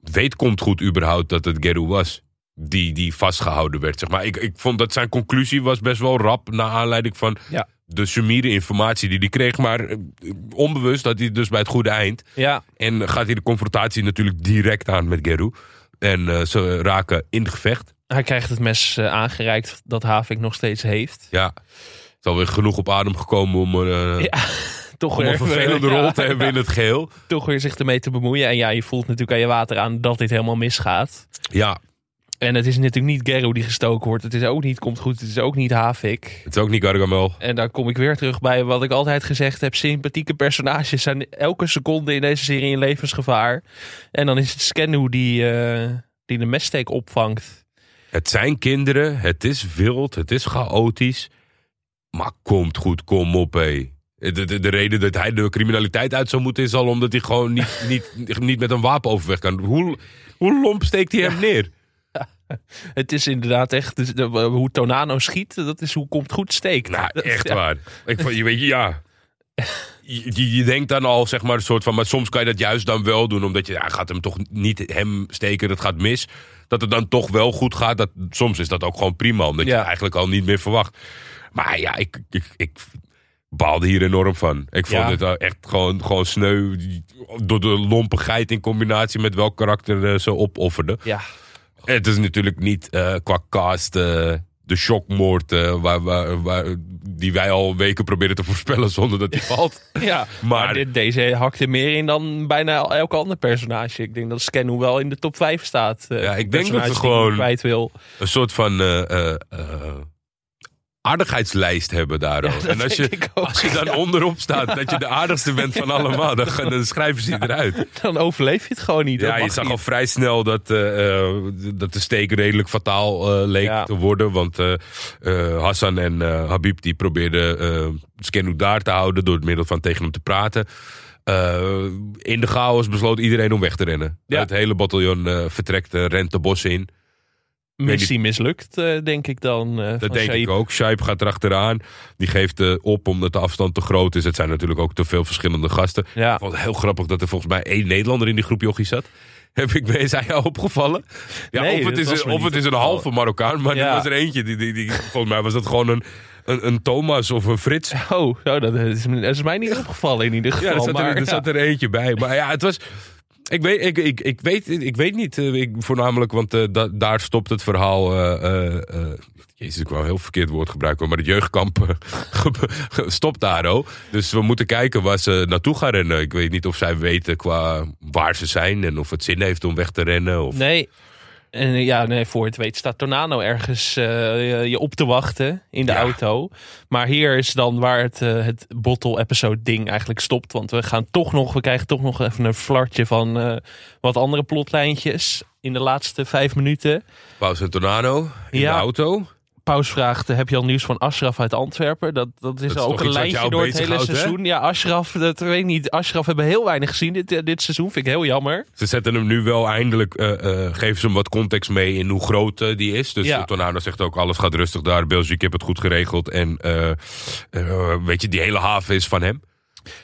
Weet komt goed überhaupt dat het Geru was. Die, die vastgehouden werd, zeg maar. Ik, ik vond dat zijn conclusie was best wel rap. Naar aanleiding van Ja. De sumiere informatie die hij kreeg. Maar eh, onbewust dat hij dus bij het goede eind. ja, En gaat hij de confrontatie natuurlijk direct aan met Geru. En eh, ze raken in het gevecht. hij krijgt het mes eh, aangereikt dat Havik nog steeds heeft. Ja, het is alweer genoeg op adem gekomen om, eh, [LAUGHS] Ja, toch om een weer, vervelende ja, rol te [LAUGHS] hebben ja, in het geheel. toch weer zich ermee te bemoeien. En ja, je voelt natuurlijk aan je water aan dat dit helemaal misgaat. Ja, En het is natuurlijk niet Geru die gestoken wordt. Het is ook niet Komt Goed. Het is ook niet Havik. het is ook niet Gargamel. En dan kom ik weer terug bij wat ik altijd gezegd heb. Sympathieke personages zijn elke seconde in deze serie in levensgevaar. En dan is het Scannu die, eh, die de messteek opvangt. Het zijn kinderen, het is wild, het is chaotisch. Maar komt goed, kom op hé. De, de, de reden dat hij de criminaliteit uit zou moeten is al omdat hij gewoon niet, [LAUGHS] niet, niet met een wapen overweg kan. Hoe, hoe lomp steekt hij hem neer? [LAUGHS] Het is inderdaad echt dus de- hoe Tonano schiet. Dat is hoe Komt Goed steekt. Nou, echt ja. waar. Ik, vond- je weet ja. Je, denkt dan al, zeg maar, een soort van... Maar soms kan je dat juist dan wel doen. Omdat je, ja, gaat hem toch niet hem steken, dat gaat mis. Dat het dan toch wel goed gaat. Dat, soms is dat ook gewoon prima. Omdat je het eigenlijk al niet meer verwacht. Maar ja, ik, ik, ik baalde hier enorm van. Ik vond Ja. het echt gewoon, gewoon sneu. Door de lompigheid in combinatie met welk karakter eh, ze opofferden. Ja, Het is natuurlijk niet eh, qua cast eh, de shockmoord eh, waar, waar, waar, die wij al weken proberen te [LAUGHS] voorspellen zonder dat die valt. [LAUGHS] ja. Maar- maar dit, deze hakt er meer in dan bijna elk ander personage. Ik denk dat Scannu wel in de top 5 staat. Ja, ik denk dat die gewoon- wil. Een soort van aardigheidslijst hebben daar. ook. dat en als je, als je dan onderop staat dat je de aardigste bent van allemaal, dan, schrijven ze je eruit. Dan overleef je het gewoon niet. Ja, je zag niet. al vrij snel dat, eh, eh, dat de steek redelijk fataal eh, leek Ja. te worden. Want Hassan en Habib die probeerden Skennu daar te houden door het middel van tegen hem te praten. In de chaos besloot iedereen om weg te rennen. Ja. Het hele bataljon eh, vertrekt, eh, rent de bos in. Missie mislukt, eh, denk ik dan. eh, Dat denk Shaib. ik ook. Shaib gaat erachteraan. Die geeft eh, op omdat de afstand te groot is. Het zijn natuurlijk ook te veel verschillende gasten. Ja. Ik vond het heel grappig dat er volgens mij één Nederlander in die groep jochies zat. [LAUGHS] Heb ik mee, hij jou opgevallen? Ja, Nee, of het is, een, of het is een halve Marokkaan, maar Ja. er was er eentje. Die, die, die, volgens mij was dat gewoon een, een, een Thomas of een Frits. Oh, dat, is, dat is mij niet opgevallen in ieder geval. Ja, er zat, maar, er, er zat er eentje bij. Maar ja, het was... Ik weet, ik, ik, ik weet, ik weet niet, eh, ik, voornamelijk, want eh, da- daar stopt het verhaal. eh, eh, Jezus, ik een heel verkeerd woord gebruiken, maar het jeugdkamp [LAUGHS] stopt daar ook. Dus we moeten kijken waar ze naartoe gaan rennen. Ik weet niet of zij weten qua waar ze zijn en of het zin heeft om weg te rennen. Of... Nee. En eh, ja, nee, voor het weet staat Tornado ergens eh, je op te wachten in de Ja. auto. Maar hier is dan waar het, eh, het bottle episode ding eigenlijk stopt. Want we gaan toch nog, we krijgen toch nog even een flartje van wat andere plotlijntjes in de laatste vijf minuten. Paus en Tornado in Ja. de auto. Paus vraagt, heb je al nieuws van Ashraf uit Antwerpen? Dat, dat is Dat is ook een lijntje door het hele hè? seizoen. Ja, Ashraf, dat weet ik niet. Ashraf hebben we heel weinig gezien dit, eh, dit seizoen. Vind ik heel jammer. Ze zetten hem nu wel eindelijk, eh, eh, geven ze hem wat context mee in hoe groot eh, die is. Dus Ja. zegt ook, alles gaat rustig daar. België, ik heb het goed geregeld. En eh, eh, weet je, die hele haven is van hem.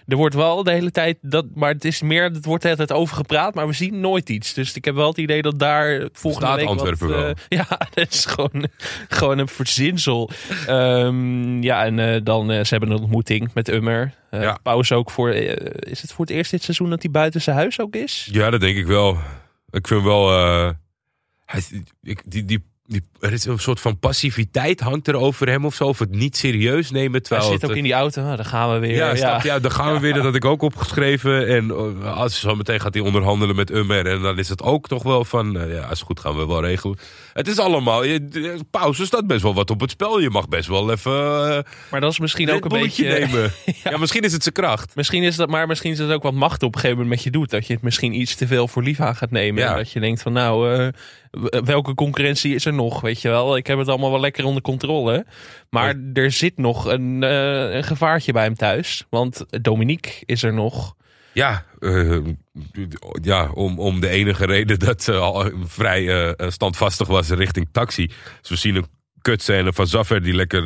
Er wordt wel de hele tijd, dat, maar het is meer, het wordt de hele tijd over gepraat, maar we zien nooit iets. Dus ik heb wel het idee dat daar volgende Staat week Antwerpen wat, wel. eh, [LAUGHS] ja, dat is gewoon, gewoon een verzinsel. Ehm, ja, en eh, dan, eh, ze hebben een ontmoeting met Ummer. Eh Ja. Pauze ook voor, eh, is het voor het eerst dit seizoen dat hij buiten zijn huis ook is? Ja, dat denk ik wel. Ik vind wel. eh, hij, ik, die, die, die, er is een soort van passiviteit hangt er over hem of zo. Of het niet serieus nemen. Hij Terwijl zit het, ook in die auto, ah, daar gaan we weer. Ja, Ja, snap je? ja, dan gaan we weer. Dat had ik ook opgeschreven. En eh, als zo meteen gaat hij onderhandelen met Ummer. En dan is het ook toch wel van. eh, ja, is goed, gaan we wel regelen. Het is allemaal. Je, de- pauze staat best wel wat op het spel. Je mag best wel even. eh, Maar dat is misschien ook een beetje... nemen. [LAUGHS] ja. misschien is het zijn kracht. Misschien is dat, maar misschien is dat ook wat macht op een gegeven moment met je doet. Dat je het misschien iets te veel voor lief aan gaat nemen. En dat je denkt van nou, eh, welke concurrentie is er nog? Weet je wel, ik heb het allemaal wel lekker onder controle. Maar er zit nog een, eh, een gevaartje bij hem thuis. Want Dominique is er nog. Ja, eh, ja om, om de enige reden dat ze al vrij eh, standvastig was richting taxi. Dus we zien een kutscène van Zaffer die lekker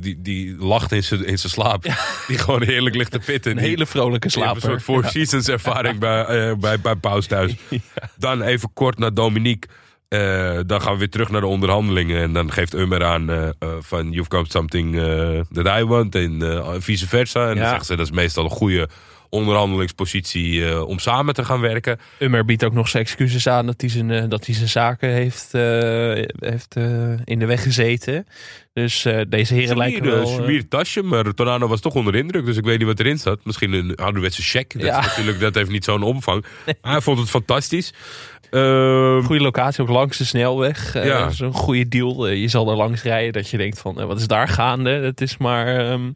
die, die lacht in zijn in slaap. Die gewoon heerlijk ligt te pitten. Een Die- hele vrolijke slaper. Een soort Four Seasons ervaring bij, eh, bij, bij Paus thuis. [LAUGHS] Dan even kort naar Dominique. Eh, dan gaan we weer terug naar de onderhandelingen. En dan geeft Ummer aan eh, van... You've got something that I want. En vice versa. En dan zegt ze dat is meestal een goede onderhandelingspositie om samen te gaan werken. Ummer biedt ook nog zijn excuses aan dat hij zijn, dat hij zijn zaken heeft, heeft in de weg gezeten. Dus deze heren lijken wel... Samir tasje, maar Tornado was toch onder de indruk. Dus ik weet niet wat erin zat. Misschien een ouderwetse check. Dat, Ja. natuurlijk, dat heeft niet zo'n omvang. [LAUGHS] Hij vond het fantastisch. Ehm, Goede locatie, ook langs de snelweg. Ja. Is een goede deal. Eh, je zal er langs rijden dat je denkt van, eh, wat is daar gaande? Het is maar... ehm,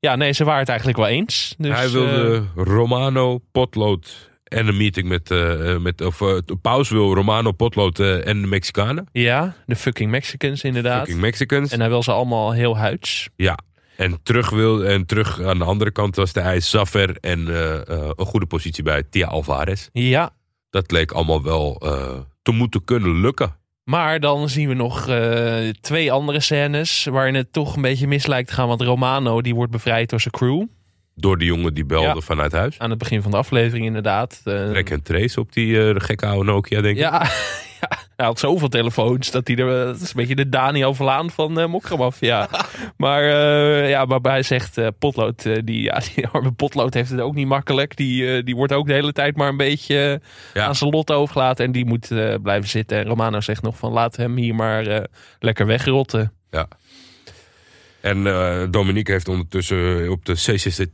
ja, nee, ze waren het eigenlijk wel eens. Dus, hij wilde Romano, Potlood en een meeting met... eh, met of eh, Paus wil Romano, Potlood en de Mexicanen. ja, de fucking Mexicans inderdaad. Fucking Mexicans. En hij wil ze allemaal heel huids. Ja. En terug, wil, en terug aan de andere kant was de eis Zaffer en een goede positie bij Tia Alvarez. Ja, Dat leek allemaal wel eh, te moeten kunnen lukken. maar dan zien we nog eh, twee andere scènes waarin het toch een beetje mis lijkt te gaan. Want Romano, die wordt bevrijd door zijn crew. Door die jongen die belde Ja. vanuit huis. Aan het begin van de aflevering inderdaad. Eh, Trek en trace op die gekke oude Nokia, denk ik. Ja, ja, hij had zoveel telefoons dat hij er. Dat is een beetje de Daniel Vlaan van eh Mokramaf. Ja. [LAUGHS] maar, eh, ja, maar hij zegt: eh, Potlood, eh, die, ja, die [LAUGHS] arme Potlood heeft het ook niet makkelijk. Die, eh, die wordt ook de hele tijd maar een beetje eh, Ja. aan zijn lot overgelaten. En die moet eh, blijven zitten. En Romano zegt nog: van laat hem hier maar eh, lekker wegrotten. Ja. En eh, Dominique heeft ondertussen op de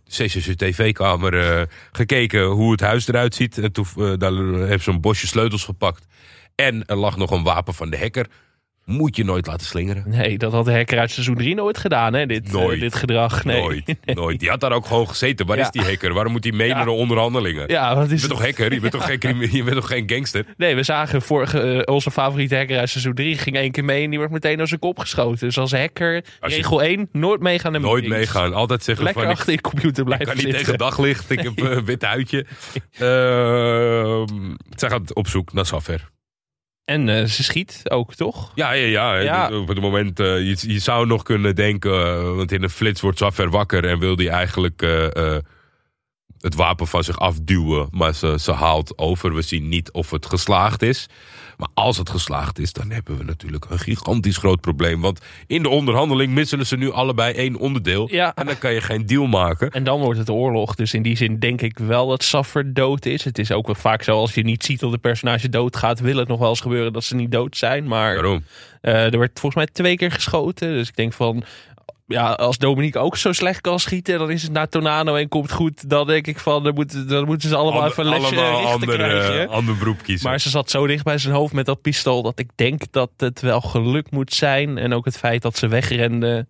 CCTV-kamer eh, gekeken hoe het huis eruit ziet. En toen eh, daar heeft ze een bosje sleutels gepakt. En er lag nog een wapen van de hacker. Moet je nooit laten slingeren. Nee, dat had de hacker uit seizoen 3 nooit gedaan, hè? Dit, eh, Nooit. dit gedrag. Nee. Nooit, [LAUGHS] nooit. Die had daar ook gewoon gezeten. Waar Ja. is die hacker? Waarom moet hij mee Ja. naar de onderhandelingen? Ja, wat Je is bent het? toch hacker? Je bent, toch geen, je bent toch geen gangster? Nee, we zagen vorige, eh, onze favoriete hacker uit seizoen 3 ging één keer mee en die wordt meteen door zijn kop geschoten. Dus als hacker, Als je- regel 1, nooit meegaan naar Nooit meetings. meegaan. Altijd zeggen Lekker van... ik- achter je computer Ik blijven kan niet tegen daglicht. Ik heb een [LAUGHS] wit huidje. Ehm zij gaat op zoek naar Safer. En eh, ze schiet ook, toch? Ja, ja, ja. Ja. Op het moment, eh, je, je zou nog kunnen denken, eh, want in een flits wordt Safer wakker en wil hij eigenlijk eh, eh, het wapen van zich afduwen. Maar ze, ze haalt over. We zien niet of het geslaagd is. Maar als het geslaagd is, dan hebben we natuurlijk een gigantisch groot probleem. Want in de onderhandeling misselen ze nu allebei één onderdeel. Ja. En dan kan je geen deal maken. En dan wordt het oorlog. Dus in die zin denk ik wel dat Saffer dood is. Het is ook wel vaak zo, als je niet ziet dat de personage doodgaat, wil het nog wel eens gebeuren dat ze niet dood zijn. Maar Waarom? eh, er werd volgens mij twee keer geschoten. Dus ik denk van, ja, als Dominique ook zo slecht kan schieten, dan is het naar Tornado en komt goed. Dan denk ik van, dan moeten, dan moeten ze allemaal Ander- even een lesje allemaal richten ander, krijgen. ander beroep kiezen. Maar ze zat zo dicht bij zijn hoofd met dat pistool dat ik denk dat het wel gelukt moet zijn. En ook het feit dat ze wegrende.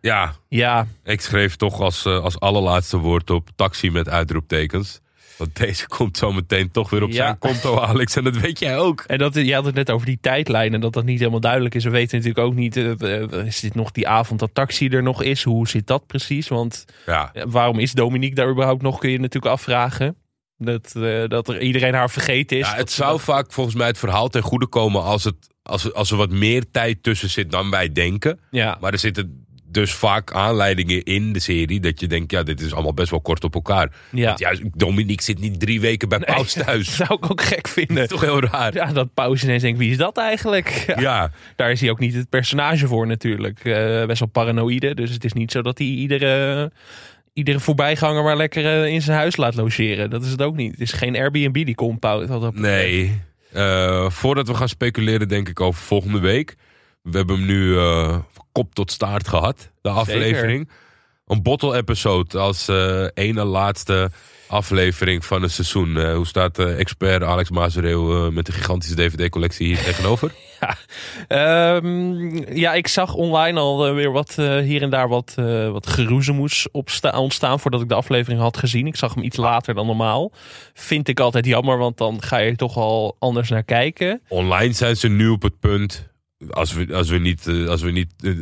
ja, Ja, ik schreef toch als, eh, als allerlaatste woord op taxi met uitroeptekens. Want deze komt zo meteen toch weer op Ja. zijn konto, Alex. En dat weet jij ook. en dat, je had het net over die tijdlijn en dat dat niet helemaal duidelijk is. We weten natuurlijk ook niet, eh, is dit nog die avond dat taxi er nog is? Hoe zit dat precies? Want Ja, eh, waarom is Dominique daar überhaupt nog, kun je natuurlijk afvragen. Dat, eh, dat er iedereen haar vergeten is. ja het zou dat- vaak volgens mij het verhaal ten goede komen als, het, als, er- als er wat meer tijd tussen zit dan wij denken. Ja, Maar er zitten dus vaak aanleidingen in de serie dat je denkt, ja, dit is allemaal best wel kort op elkaar. Ja. Want juist, Dominique zit niet drie weken bij Paus [LAUGHS] Dat thuis. zou ik ook gek Dat vinden. is toch heel raar. Ja, dat pauze ineens denkt, wie is dat eigenlijk? Ja, Ja, Daar is hij ook niet het personage voor natuurlijk. Eh, best wel paranoïde. Dus het is niet zo dat hij iedere, iedere voorbijganger maar lekker eh, in zijn huis laat logeren. Dat is het ook niet. Het is geen Airbnb die compound. Dat nee. Eh, voordat we gaan speculeren, denk ik over volgende week. We hebben hem nu kop tot staart gehad, de aflevering. Een bottle episode als eh, ene laatste aflevering van het seizoen. Eh, hoe staat eh, expert Alex Mazereel eh, met de gigantische DVD-collectie hier tegenover? [LAUGHS] Ehm, ja, ik zag online al weer wat hier en daar wat, uh, wat geroezemoes ontstaan voordat ik de aflevering had gezien. Ik zag hem iets later dan normaal. Vind ik altijd jammer, want dan ga je toch al anders naar kijken. Online zijn ze nu op het punt. Als we, als we niet, eh, als we niet eh,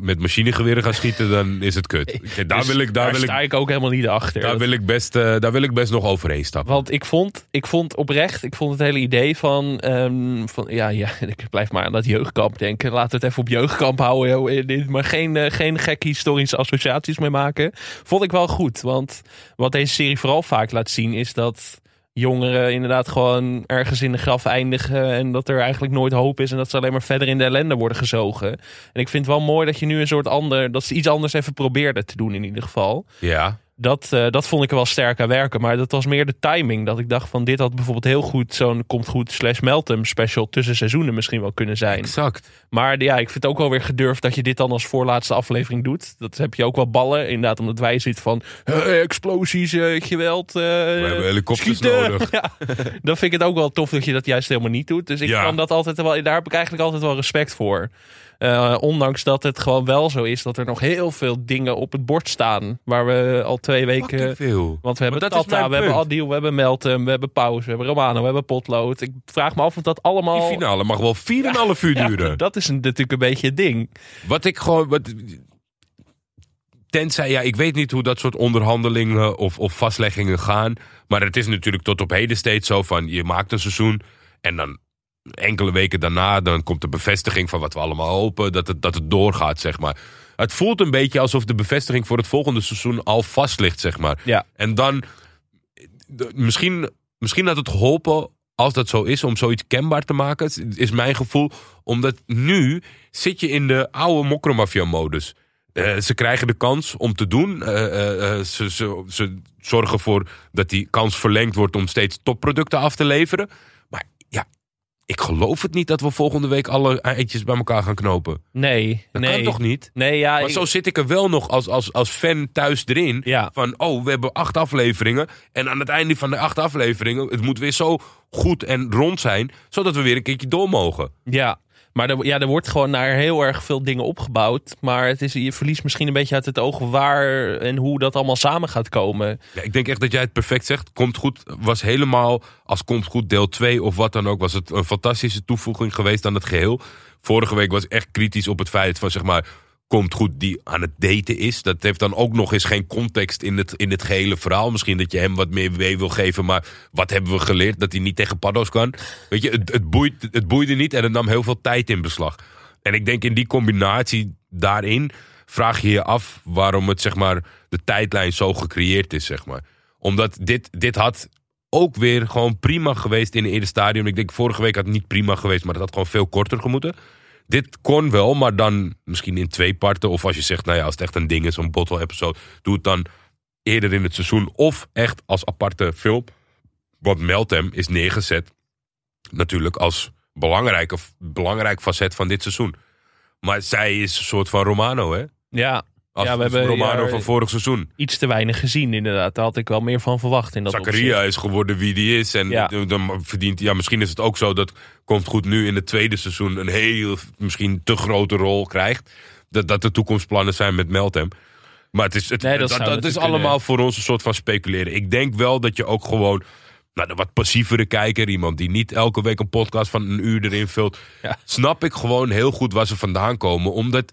met machinegeweren gaan schieten, dan is het kut. [LAUGHS] Kijk, daar Dus wil ik, daar wil sta ik, ik ook helemaal niet achter. daar wil ik, best, eh, daar wil ik best nog overheen stappen. Want ik vond, ik vond oprecht, ik vond het hele idee van, ehm, van ja, ja, [LAUGHS] ik blijf maar aan dat jeugdkamp denken. Laten we het even op jeugdkamp houden, maar geen, geen gekke historische associaties mee maken. Vond ik wel goed, want wat deze serie vooral vaak laat zien is dat jongeren inderdaad gewoon ergens in de graf eindigen en dat er eigenlijk nooit hoop is en dat ze alleen maar verder in de ellende worden gezogen. En ik vind het wel mooi dat je nu een soort ander, dat ze iets anders even probeerden te doen in ieder geval Ja, dat, eh, dat vond ik er wel sterk aan werken. Maar dat was meer de timing. Dat ik dacht van dit had bijvoorbeeld heel goed zo'n Komt Goed slash Meltem special tussen seizoenen misschien wel kunnen zijn. exact. Maar ja, ik vind het ook wel weer gedurfd dat je dit dan als voorlaatste aflevering doet. Dat heb je ook wel ballen. Inderdaad, omdat wij zitten van explosies, eh, geweld. eh, We hebben helikopters schieten. nodig. [LAUGHS] Ja, dan vind ik het ook wel tof dat je dat juist helemaal niet doet. Dus ik Ja. kan dat altijd wel, daar heb ik eigenlijk altijd wel respect voor. Ondanks dat het gewoon wel zo is dat er nog heel veel dingen op het bord staan. Waar we al twee weken. Veel. Want we hebben Tata, we hebben. Adil, we hebben Meltem, we hebben Pauze, we hebben Romano, we hebben Potlood. Ik vraag me af of dat allemaal... Die finale mag wel 4,5 uur [LAUGHS] Ja, duren. dat is een- natuurlijk een beetje het ding. Wat ik gewoon. Wat, tenzij, ja, ik weet niet hoe dat soort onderhandelingen of, of vastleggingen gaan. Maar het is natuurlijk tot op heden steeds zo van je maakt een seizoen en dan enkele weken daarna dan komt de bevestiging van wat we allemaal hopen dat het, dat het doorgaat, zeg maar. Het voelt een beetje alsof de bevestiging voor het volgende seizoen al vast ligt, zeg maar. Ja. En dan, de- misschien, misschien had het geholpen als dat zo is, om zoiets kenbaar te maken, is mijn gevoel. Omdat nu zit je in de oude mokromafia-modus. Eh, ze krijgen de kans om te doen. Eh, eh, ze, ze, ze zorgen ervoor dat die kans verlengd wordt om steeds topproducten af te leveren. Ik geloof het niet dat we volgende week alle eitjes bij elkaar gaan knopen. Nee, Dat nee. kan toch niet? Nee, ja. Maar ik- zo zit ik er wel nog als, als, als fan thuis erin. Ja. Van, oh, we hebben acht afleveringen. En aan het einde van de acht afleveringen... het moet weer zo goed en rond zijn... zodat we weer een keertje door mogen. Ja, maar er, ja, er wordt gewoon naar heel erg veel dingen opgebouwd. Maar het is, je verliest misschien een beetje uit het oog waar en hoe dat allemaal samen gaat komen. Ja, ik denk echt dat jij het perfect zegt. Komt goed was helemaal, als Komt goed deel 2 of wat dan ook... was het een fantastische toevoeging geweest aan het geheel. Vorige week was echt kritisch op het feit van, zeg maar... Komt goed die aan het daten is. Dat heeft dan ook nog eens geen context in het, in het gehele verhaal. Misschien dat je hem wat meer mee wil geven. Maar wat hebben we geleerd? Dat hij niet tegen paddo's kan. Weet je, het, het, boeit, het boeide niet en het nam heel veel tijd in beslag. En ik denk in die combinatie daarin vraag je je af waarom het zeg maar de tijdlijn zo gecreëerd is, zeg maar. Omdat dit, dit had ook weer gewoon prima geweest in het eerste stadium. Ik denk vorige week had het niet prima geweest, maar dat had gewoon veel korter gemoeten. Dit kon wel, maar dan misschien in twee parten. Of als je zegt, nou ja, als het echt een ding is, een bottle episode, doe het dan eerder in het seizoen. Of echt als aparte film. Want Meltem is neergezet natuurlijk als belangrijke, belangrijk facet van dit seizoen. Maar zij is een soort van Romano, hè? Ja, Ja, we hebben Romano ja, van vorig seizoen. iets te weinig gezien inderdaad. Daar had ik wel meer van verwacht in dat Zakaria opzicht. is geworden wie die is. En Ja. dan verdient ja, misschien is het ook zo dat komt goed nu in het tweede seizoen een heel misschien te grote rol krijgt. Dat, dat de toekomstplannen zijn met Meltem. Maar het is, het, Nee, dat dat, zou dat is allemaal kunnen. voor ons een soort van speculeren. Ik denk wel dat je ook gewoon nou, de wat passievere kijker, iemand die niet elke week een podcast van een uur erin vult, Ja. snap ik gewoon heel goed waar ze vandaan komen. Omdat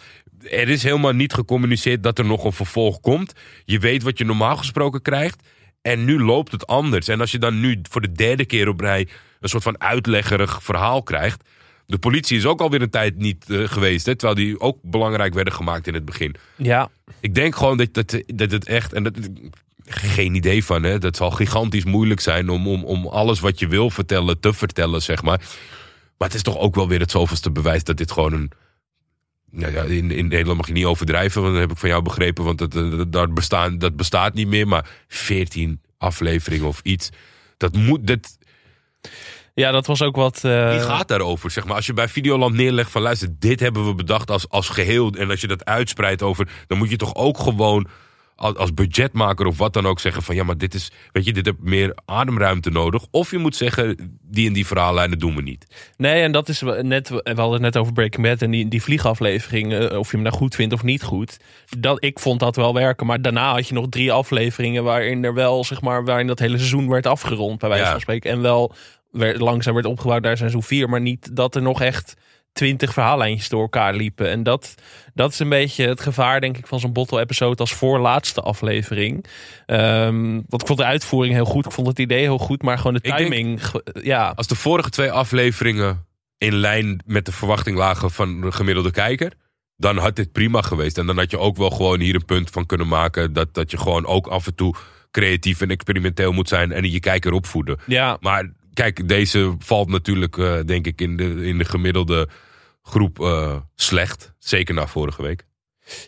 er is helemaal niet gecommuniceerd dat er nog een vervolg komt. Je weet wat je normaal gesproken krijgt. En nu loopt het anders. En als je dan nu voor de derde keer op rij een soort van uitleggerig verhaal krijgt. De politie is ook alweer een tijd niet eh, geweest. Hè, terwijl die ook belangrijk werden gemaakt in het begin. Ja, Ik denk gewoon dat, dat, dat het echt. En dat, geen idee van, hè? Dat zal gigantisch moeilijk zijn om, om, om alles wat je wil vertellen te vertellen, zeg maar. Maar het is toch ook wel weer het zoveelste bewijs dat dit gewoon een. Nou ja, in, in Nederland mag je niet overdrijven, want dat heb ik van jou begrepen. Want dat, dat, dat, bestaan, dat bestaat niet meer. Maar 14 afleveringen of iets. Dat moet. Dat, ja dat was ook wat... eh, die gaat daarover, zeg maar. Als je bij Videoland neerlegt van luister, dit hebben we bedacht als, als geheel. En als je dat uitspreidt over, dan moet je toch ook gewoon als, budgetmaker of wat dan ook zeggen van ja, maar dit is, weet je, dit heb meer ademruimte nodig. Of je moet zeggen, die en die verhaallijnen doen we niet. Nee, en dat is net, we hadden het net over Breaking Bad en die, die vliegaflevering, eh, of je hem nou goed vindt of niet goed. Dat, ik vond dat wel werken, maar daarna had je nog drie afleveringen waarin er wel, zeg maar, waarin dat hele seizoen werd afgerond, bij wijze Ja. van spreken. En wel werd, langzaam werd opgebouwd naar seizoen vier, maar niet dat er nog echt twintig verhaallijntjes door elkaar liepen. En dat, dat is een beetje het gevaar, denk ik, van zo'n bottle-episode als voorlaatste aflevering. Ehm, want ik vond de uitvoering heel goed, ik vond het idee heel goed, maar gewoon de denk- timing, ja, Als de vorige twee afleveringen in lijn met de verwachting lagen van de gemiddelde kijker, dan had dit prima geweest. En dan had je ook wel gewoon hier een punt van kunnen maken dat, dat je gewoon ook af en toe creatief en experimenteel moet zijn en je kijker opvoeden. ja, Maar kijk, deze valt natuurlijk, eh, denk ik, in de, in de gemiddelde groep eh, slecht. Zeker na vorige week.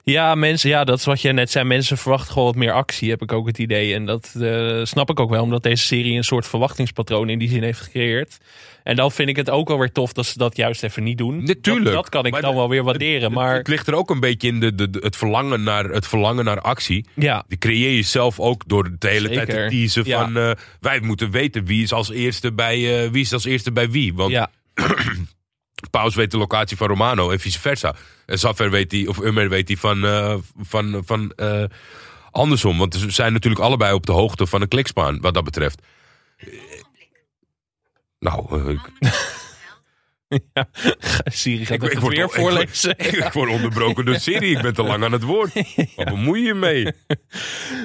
Ja, mensen, ja, dat is wat jij net zei. Mensen verwachten gewoon wat meer actie, heb ik ook het idee. En dat eh, snap ik ook wel, omdat deze serie een soort verwachtingspatroon in die zin heeft gecreëerd. En dan vind ik het ook wel weer tof dat ze dat juist even niet doen. Natuurlijk. Dat, dat kan ik Maar dan wel weer waarderen. Het, Maar het ligt er ook een beetje in de, de, het, verlangen naar, het verlangen naar actie. ja, Die creëer je zelf ook door de hele tijd te teasen Ja. van... eh, wij moeten weten wie is als eerste bij, eh, wie, is als eerste bij wie. Want ja, [CLEARS THROAT] [CLEARS THROAT] Paus weet de locatie van Romano en vice versa. En Saffer weet die, of Ummer weet die van, eh, van, van eh, andersom. Want ze zijn natuurlijk allebei op de hoogte van een klikspaan wat dat betreft. Nou, eh, [LAUGHS] [LAUGHS] ik, Siri gaat ik, het ik, word, weer voorlezen. [LAUGHS] ik word onderbroken door Siri. Ik ben te lang aan het woord. [LAUGHS] Wat bemoei je mee?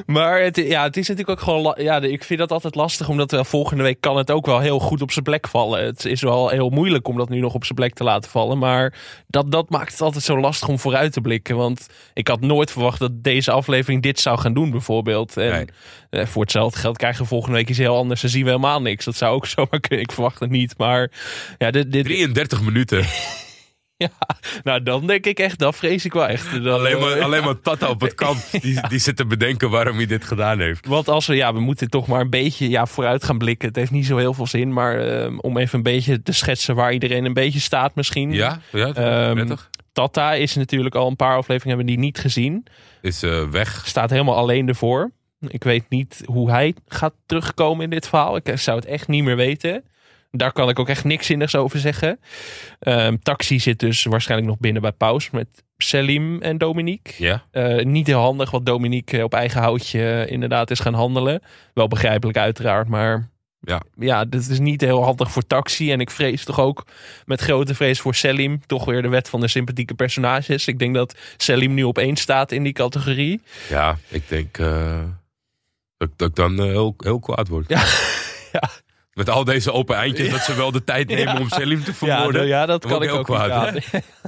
Maar het, ja, het is natuurlijk ook gewoon. Ja, ik vind dat altijd lastig, omdat wel volgende week kan het ook wel heel goed op zijn plek vallen. Het is wel heel moeilijk om dat nu nog op zijn plek te laten vallen. Maar dat, dat maakt het altijd zo lastig om vooruit te blikken. Want ik had nooit verwacht dat deze aflevering dit zou gaan doen, bijvoorbeeld. En Nee. Eh, voor hetzelfde geld krijgen we volgende week iets heel anders. Dan zien we helemaal niks. Dat zou ook [LAUGHS] zomaar kunnen. Ik verwacht het niet. Maar ja, dit, dit, 33 minuten. [LAUGHS] ja, nou dan denk ik echt, dat vrees ik wel echt. Dan, Alleen maar, eh, [LAUGHS] alleen maar Tata op het kamp. Die, die zit te bedenken waarom hij dit gedaan heeft. Want als we, ja, we moeten toch maar een beetje ja, vooruit gaan blikken. Het heeft niet zo heel veel zin, maar eh, om even een beetje te schetsen waar iedereen een beetje staat misschien. Ja, ja Ehm, prettig. Tata is natuurlijk al een paar afleveringen hebben die niet gezien. Is eh, weg. Staat helemaal alleen ervoor. Ik weet niet hoe hij gaat terugkomen in dit verhaal. Ik zou het echt niet meer weten. Daar kan ik ook echt niks zinnigs over zeggen. Ehm, Taxi zit dus waarschijnlijk nog binnen bij Paus met Selim en Dominique. Ja. Eh, niet heel handig wat Dominique eh, op eigen houtje eh, inderdaad is gaan handelen. Wel begrijpelijk uiteraard, maar Ja. ja, dit is niet heel handig voor Taxi. En ik vrees toch ook met grote vrees voor Selim. Toch weer de wet van de sympathieke personages. Ik denk dat Selim nu op één staat in die categorie. Ja, ik denk dat, ik dan eh, heel, heel kwaad word. Ja. [LAUGHS] Met al deze open eindjes, dat ze wel de tijd [LAUGHS] nemen Ja. om Selim te vermoorden. nou ja, dat kan ik ook aan. [LAUGHS]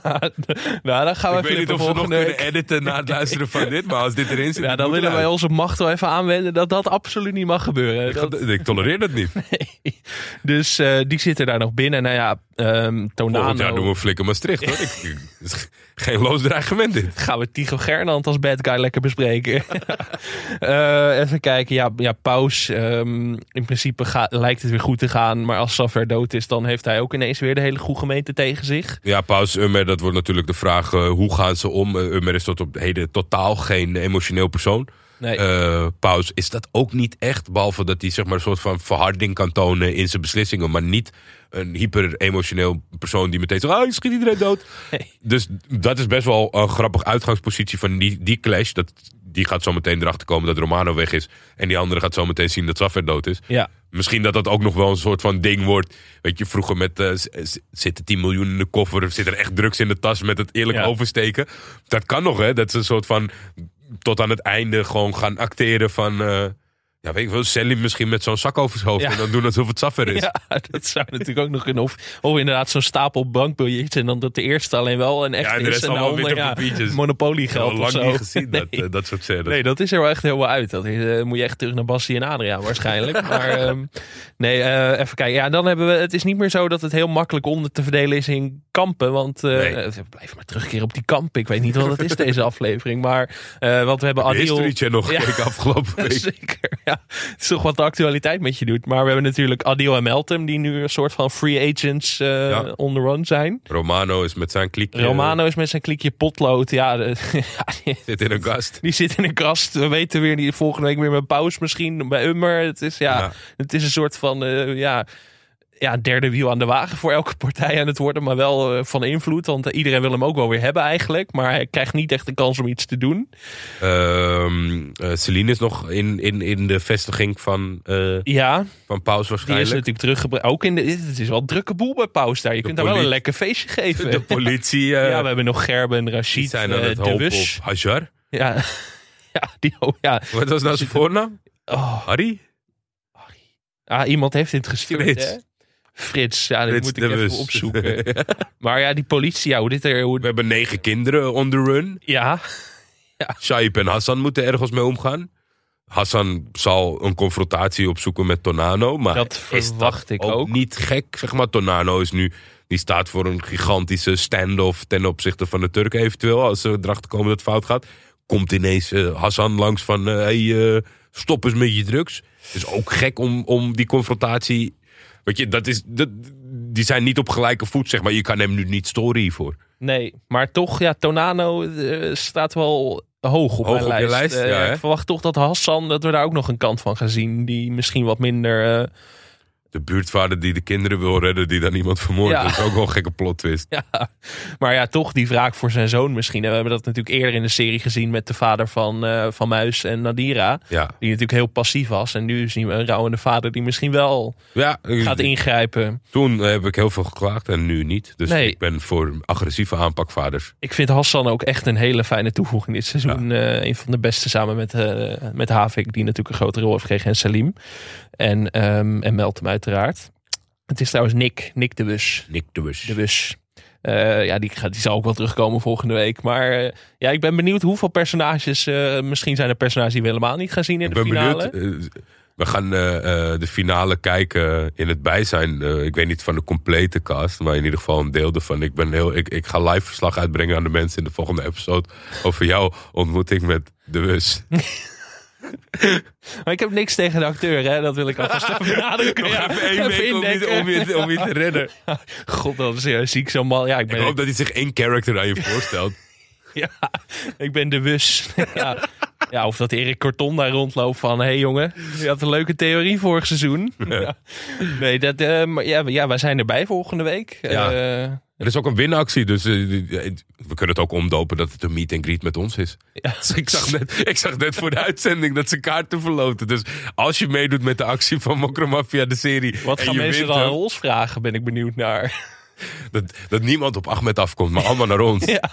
[LAUGHS] nou, dan gaan we ik weet niet of nog volgende... kunnen editen na het luisteren van dit, maar als dit erin zit... Ja, dan willen wij onze macht wel even aanwenden dat dat absoluut niet mag gebeuren. Ik, Dat- ik tolereer dat niet. dus eh, die zitten daar nog binnen. Nou ja, ehm Tonano. Volgend jaar doen we Flikker Maastricht, hoor. Ik, geen loos dreigement dit. gaan we Tycho Gernand als bad guy lekker bespreken. Eh, even kijken. Ja, ja Paus. ehm, in principe lijkt het weer goed te gaan. Maar als Safer dood is, dan heeft hij ook ineens weer de hele goede gemeente tegen zich. Ja, Paus Ummer, dat wordt natuurlijk de vraag, eh, hoe gaan ze om? Uh, Ummer is tot op heden totaal geen emotioneel persoon. Nee. Eh, Paus is dat ook niet echt. Behalve dat hij zeg maar, een soort van verharding kan tonen in zijn beslissingen. Maar niet een hyper-emotioneel persoon die meteen zegt: ah, je schiet iedereen dood. Nee. Dus dat is best wel een grappige uitgangspositie van die, die clash. Dat, die gaat zo meteen erachter komen dat Romano weg is. En die andere gaat zo meteen zien dat Saffer dood is. ja. Misschien dat dat ook nog wel een soort van ding wordt. Weet je, vroeger met eh, zitten 10 miljoen in de koffer, zit er echt drugs in de tas met het eerlijk Ja. oversteken. Dat kan nog, hè? Dat ze een soort van tot aan het einde gewoon gaan acteren van. eh, Ja, weet ik wel, Sally misschien met zo'n zak over zijn hoofd Ja. en dan doen alsof het saffer is. [LAUGHS] Ja, dat zou natuurlijk ook nog kunnen. Of, of inderdaad zo'n stapel bankbiljetjes en dan dat de eerste alleen wel een echt Ja, en de is. rest En allemaal witte ja, papiertjes. Al geld of lang zo. niet gezien, dat, Nee. eh, dat soort scènes. Nee, dat is er wel echt helemaal uit. Dat is, eh, moet je echt terug naar Bassie en Adriaan waarschijnlijk. [LAUGHS] maar ehm, nee, eh, even kijken. Ja, dan hebben we. Het is niet meer zo dat het heel makkelijk onder te verdelen is in kampen. Want Nee. we blijven maar terugkeren op die kampen. Ik weet niet wat het is deze [LAUGHS] aflevering. Maar want we hebben Adil. History Channel Ja. gekeken afgelopen week. Zeker, ja. Het is toch wat de actualiteit met je doet. Maar we hebben natuurlijk Adil en Meltem, die nu een soort van free agents Ja. on the run zijn. Romano is met zijn kliekje. Romano is met zijn klikje potlood. Ja, de- ja, [LAUGHS] zit in een gast. die zit in een kast. We weten weer, die volgende week weer met Paus misschien bij Ummer. Het is, ja, Ja. Het is een soort van eh, ja, ja, derde wiel aan de wagen voor elke partij aan het worden. Maar wel eh, van invloed. Want iedereen wil hem ook wel weer hebben eigenlijk. Maar hij krijgt niet echt de kans om iets te doen. Eh, Celine is nog in, in, in de vestiging van, eh Ja, van Paus die is waarschijnlijk. natuurlijk teruggebracht. Ook in de. Het is wel een drukke boel bij Paus daar. Je kunt daar wel een lekker feestje geven. De politie [LAUGHS] ja, we hebben nog Gerben, die Rashid, zijn aan het De Wus. Hajar. Ja. [LAUGHS] ja, die, oh, ja. Wat was nou zijn voornaam? Oh, Harry? ah, iemand heeft dit gestuurd, Frits. hè? Frits, ja, dat moet ik even opzoeken. [LAUGHS] maar ja, die politie, ja, hoe dit er... Hoe, We hebben negen kinderen on the run. ja, [LAUGHS] Shaib en Hassan moeten ergens mee omgaan. Hassan zal een confrontatie opzoeken met Tonano. Maar Dat is verwacht ik ook. niet gek. Zeg maar, Tonano is nu... Die staat voor een gigantische standoff ten opzichte van de Turken eventueel. Als ze erachter komen dat het fout gaat. Komt ineens eh, Hassan langs van... eh, hey, eh, stop eens met je drugs. Het is ook gek om, om die confrontatie... Weet je, dat is, dat, die zijn niet op gelijke voet, zeg maar. Je kan hem nu niet story voor. nee. Maar toch, ja, Tonano eh, staat wel hoog op Hoog mijn op lijst. lijst, Eh, ja, ik verwacht toch dat Hassan, dat we daar ook nog een kant van gaan zien. Die misschien wat minder... eh, De buurtvader die de kinderen wil redden, die dan iemand vermoordt. Ja. Dat is ook wel een gekke plot twist. Ja, maar ja, toch die wraak voor zijn zoon misschien. En we hebben dat natuurlijk eerder in de serie gezien met de vader van, eh, van Muis en Nadira. Ja, Die natuurlijk heel passief was. En nu zien we een rouwende vader die misschien wel ja gaat ingrijpen. toen heb ik heel veel geklaagd en nu niet. Dus Nee. ik ben voor agressieve aanpakvaders. Ik vind Hassan ook echt een hele fijne toevoeging dit seizoen. Eh, een van de beste samen met, eh met Havik, die natuurlijk een grote rol heeft gekregen. En Salim. En, ehm en Meltem uiteraard. Het is trouwens Nick, Nick de Wus. Nick de Wus. De Wus. Eh, ja, die, gaat, die zal ook wel terugkomen volgende week. Maar eh, ja, ik ben benieuwd hoeveel personages. eh, misschien zijn er personages die we helemaal niet gaan zien in Ik de ben finale. benieuwd. we gaan de finale kijken in het bijzijn. ik weet niet van de complete cast, maar in ieder geval een deel ervan. Ik, ben heel, ik, ik ga live verslag uitbrengen aan de mensen in de volgende episode over jouw ontmoeting met de Wus. [LAUGHS] Maar ik heb niks tegen de acteur, hè? dat wil ik alvast even benadrukken. Ja, even om je, indekken. om, je, om je te redden. [LAUGHS] God, dan zie zie ik zo'n man. Ja, ik Ik hoop dat hij zich één character aan je voorstelt. [LAUGHS] ja, ik ben de Wus. [LAUGHS] ja. ja, of dat Erik Corton daar rondloopt van... hé hey jongen, je had een leuke theorie vorig seizoen. Ja. Nee, dat, eh, maar ja, ja, wij zijn erbij volgende week. Ja. Eh, Er is ook een winactie, dus eh, we kunnen het ook omdopen dat het een meet and greet met ons is. [LAUGHS] ja. Dus ik, zag net, ik zag net voor de uitzending dat ze kaarten verloten. Dus als je meedoet met de actie van Mokromafia, de serie. Wat en gaan je mensen wint dan aan ons vragen, ben ik benieuwd naar. [LAUGHS] dat, dat niemand op Ahmed afkomt, maar allemaal naar ons. [LAUGHS] Ja.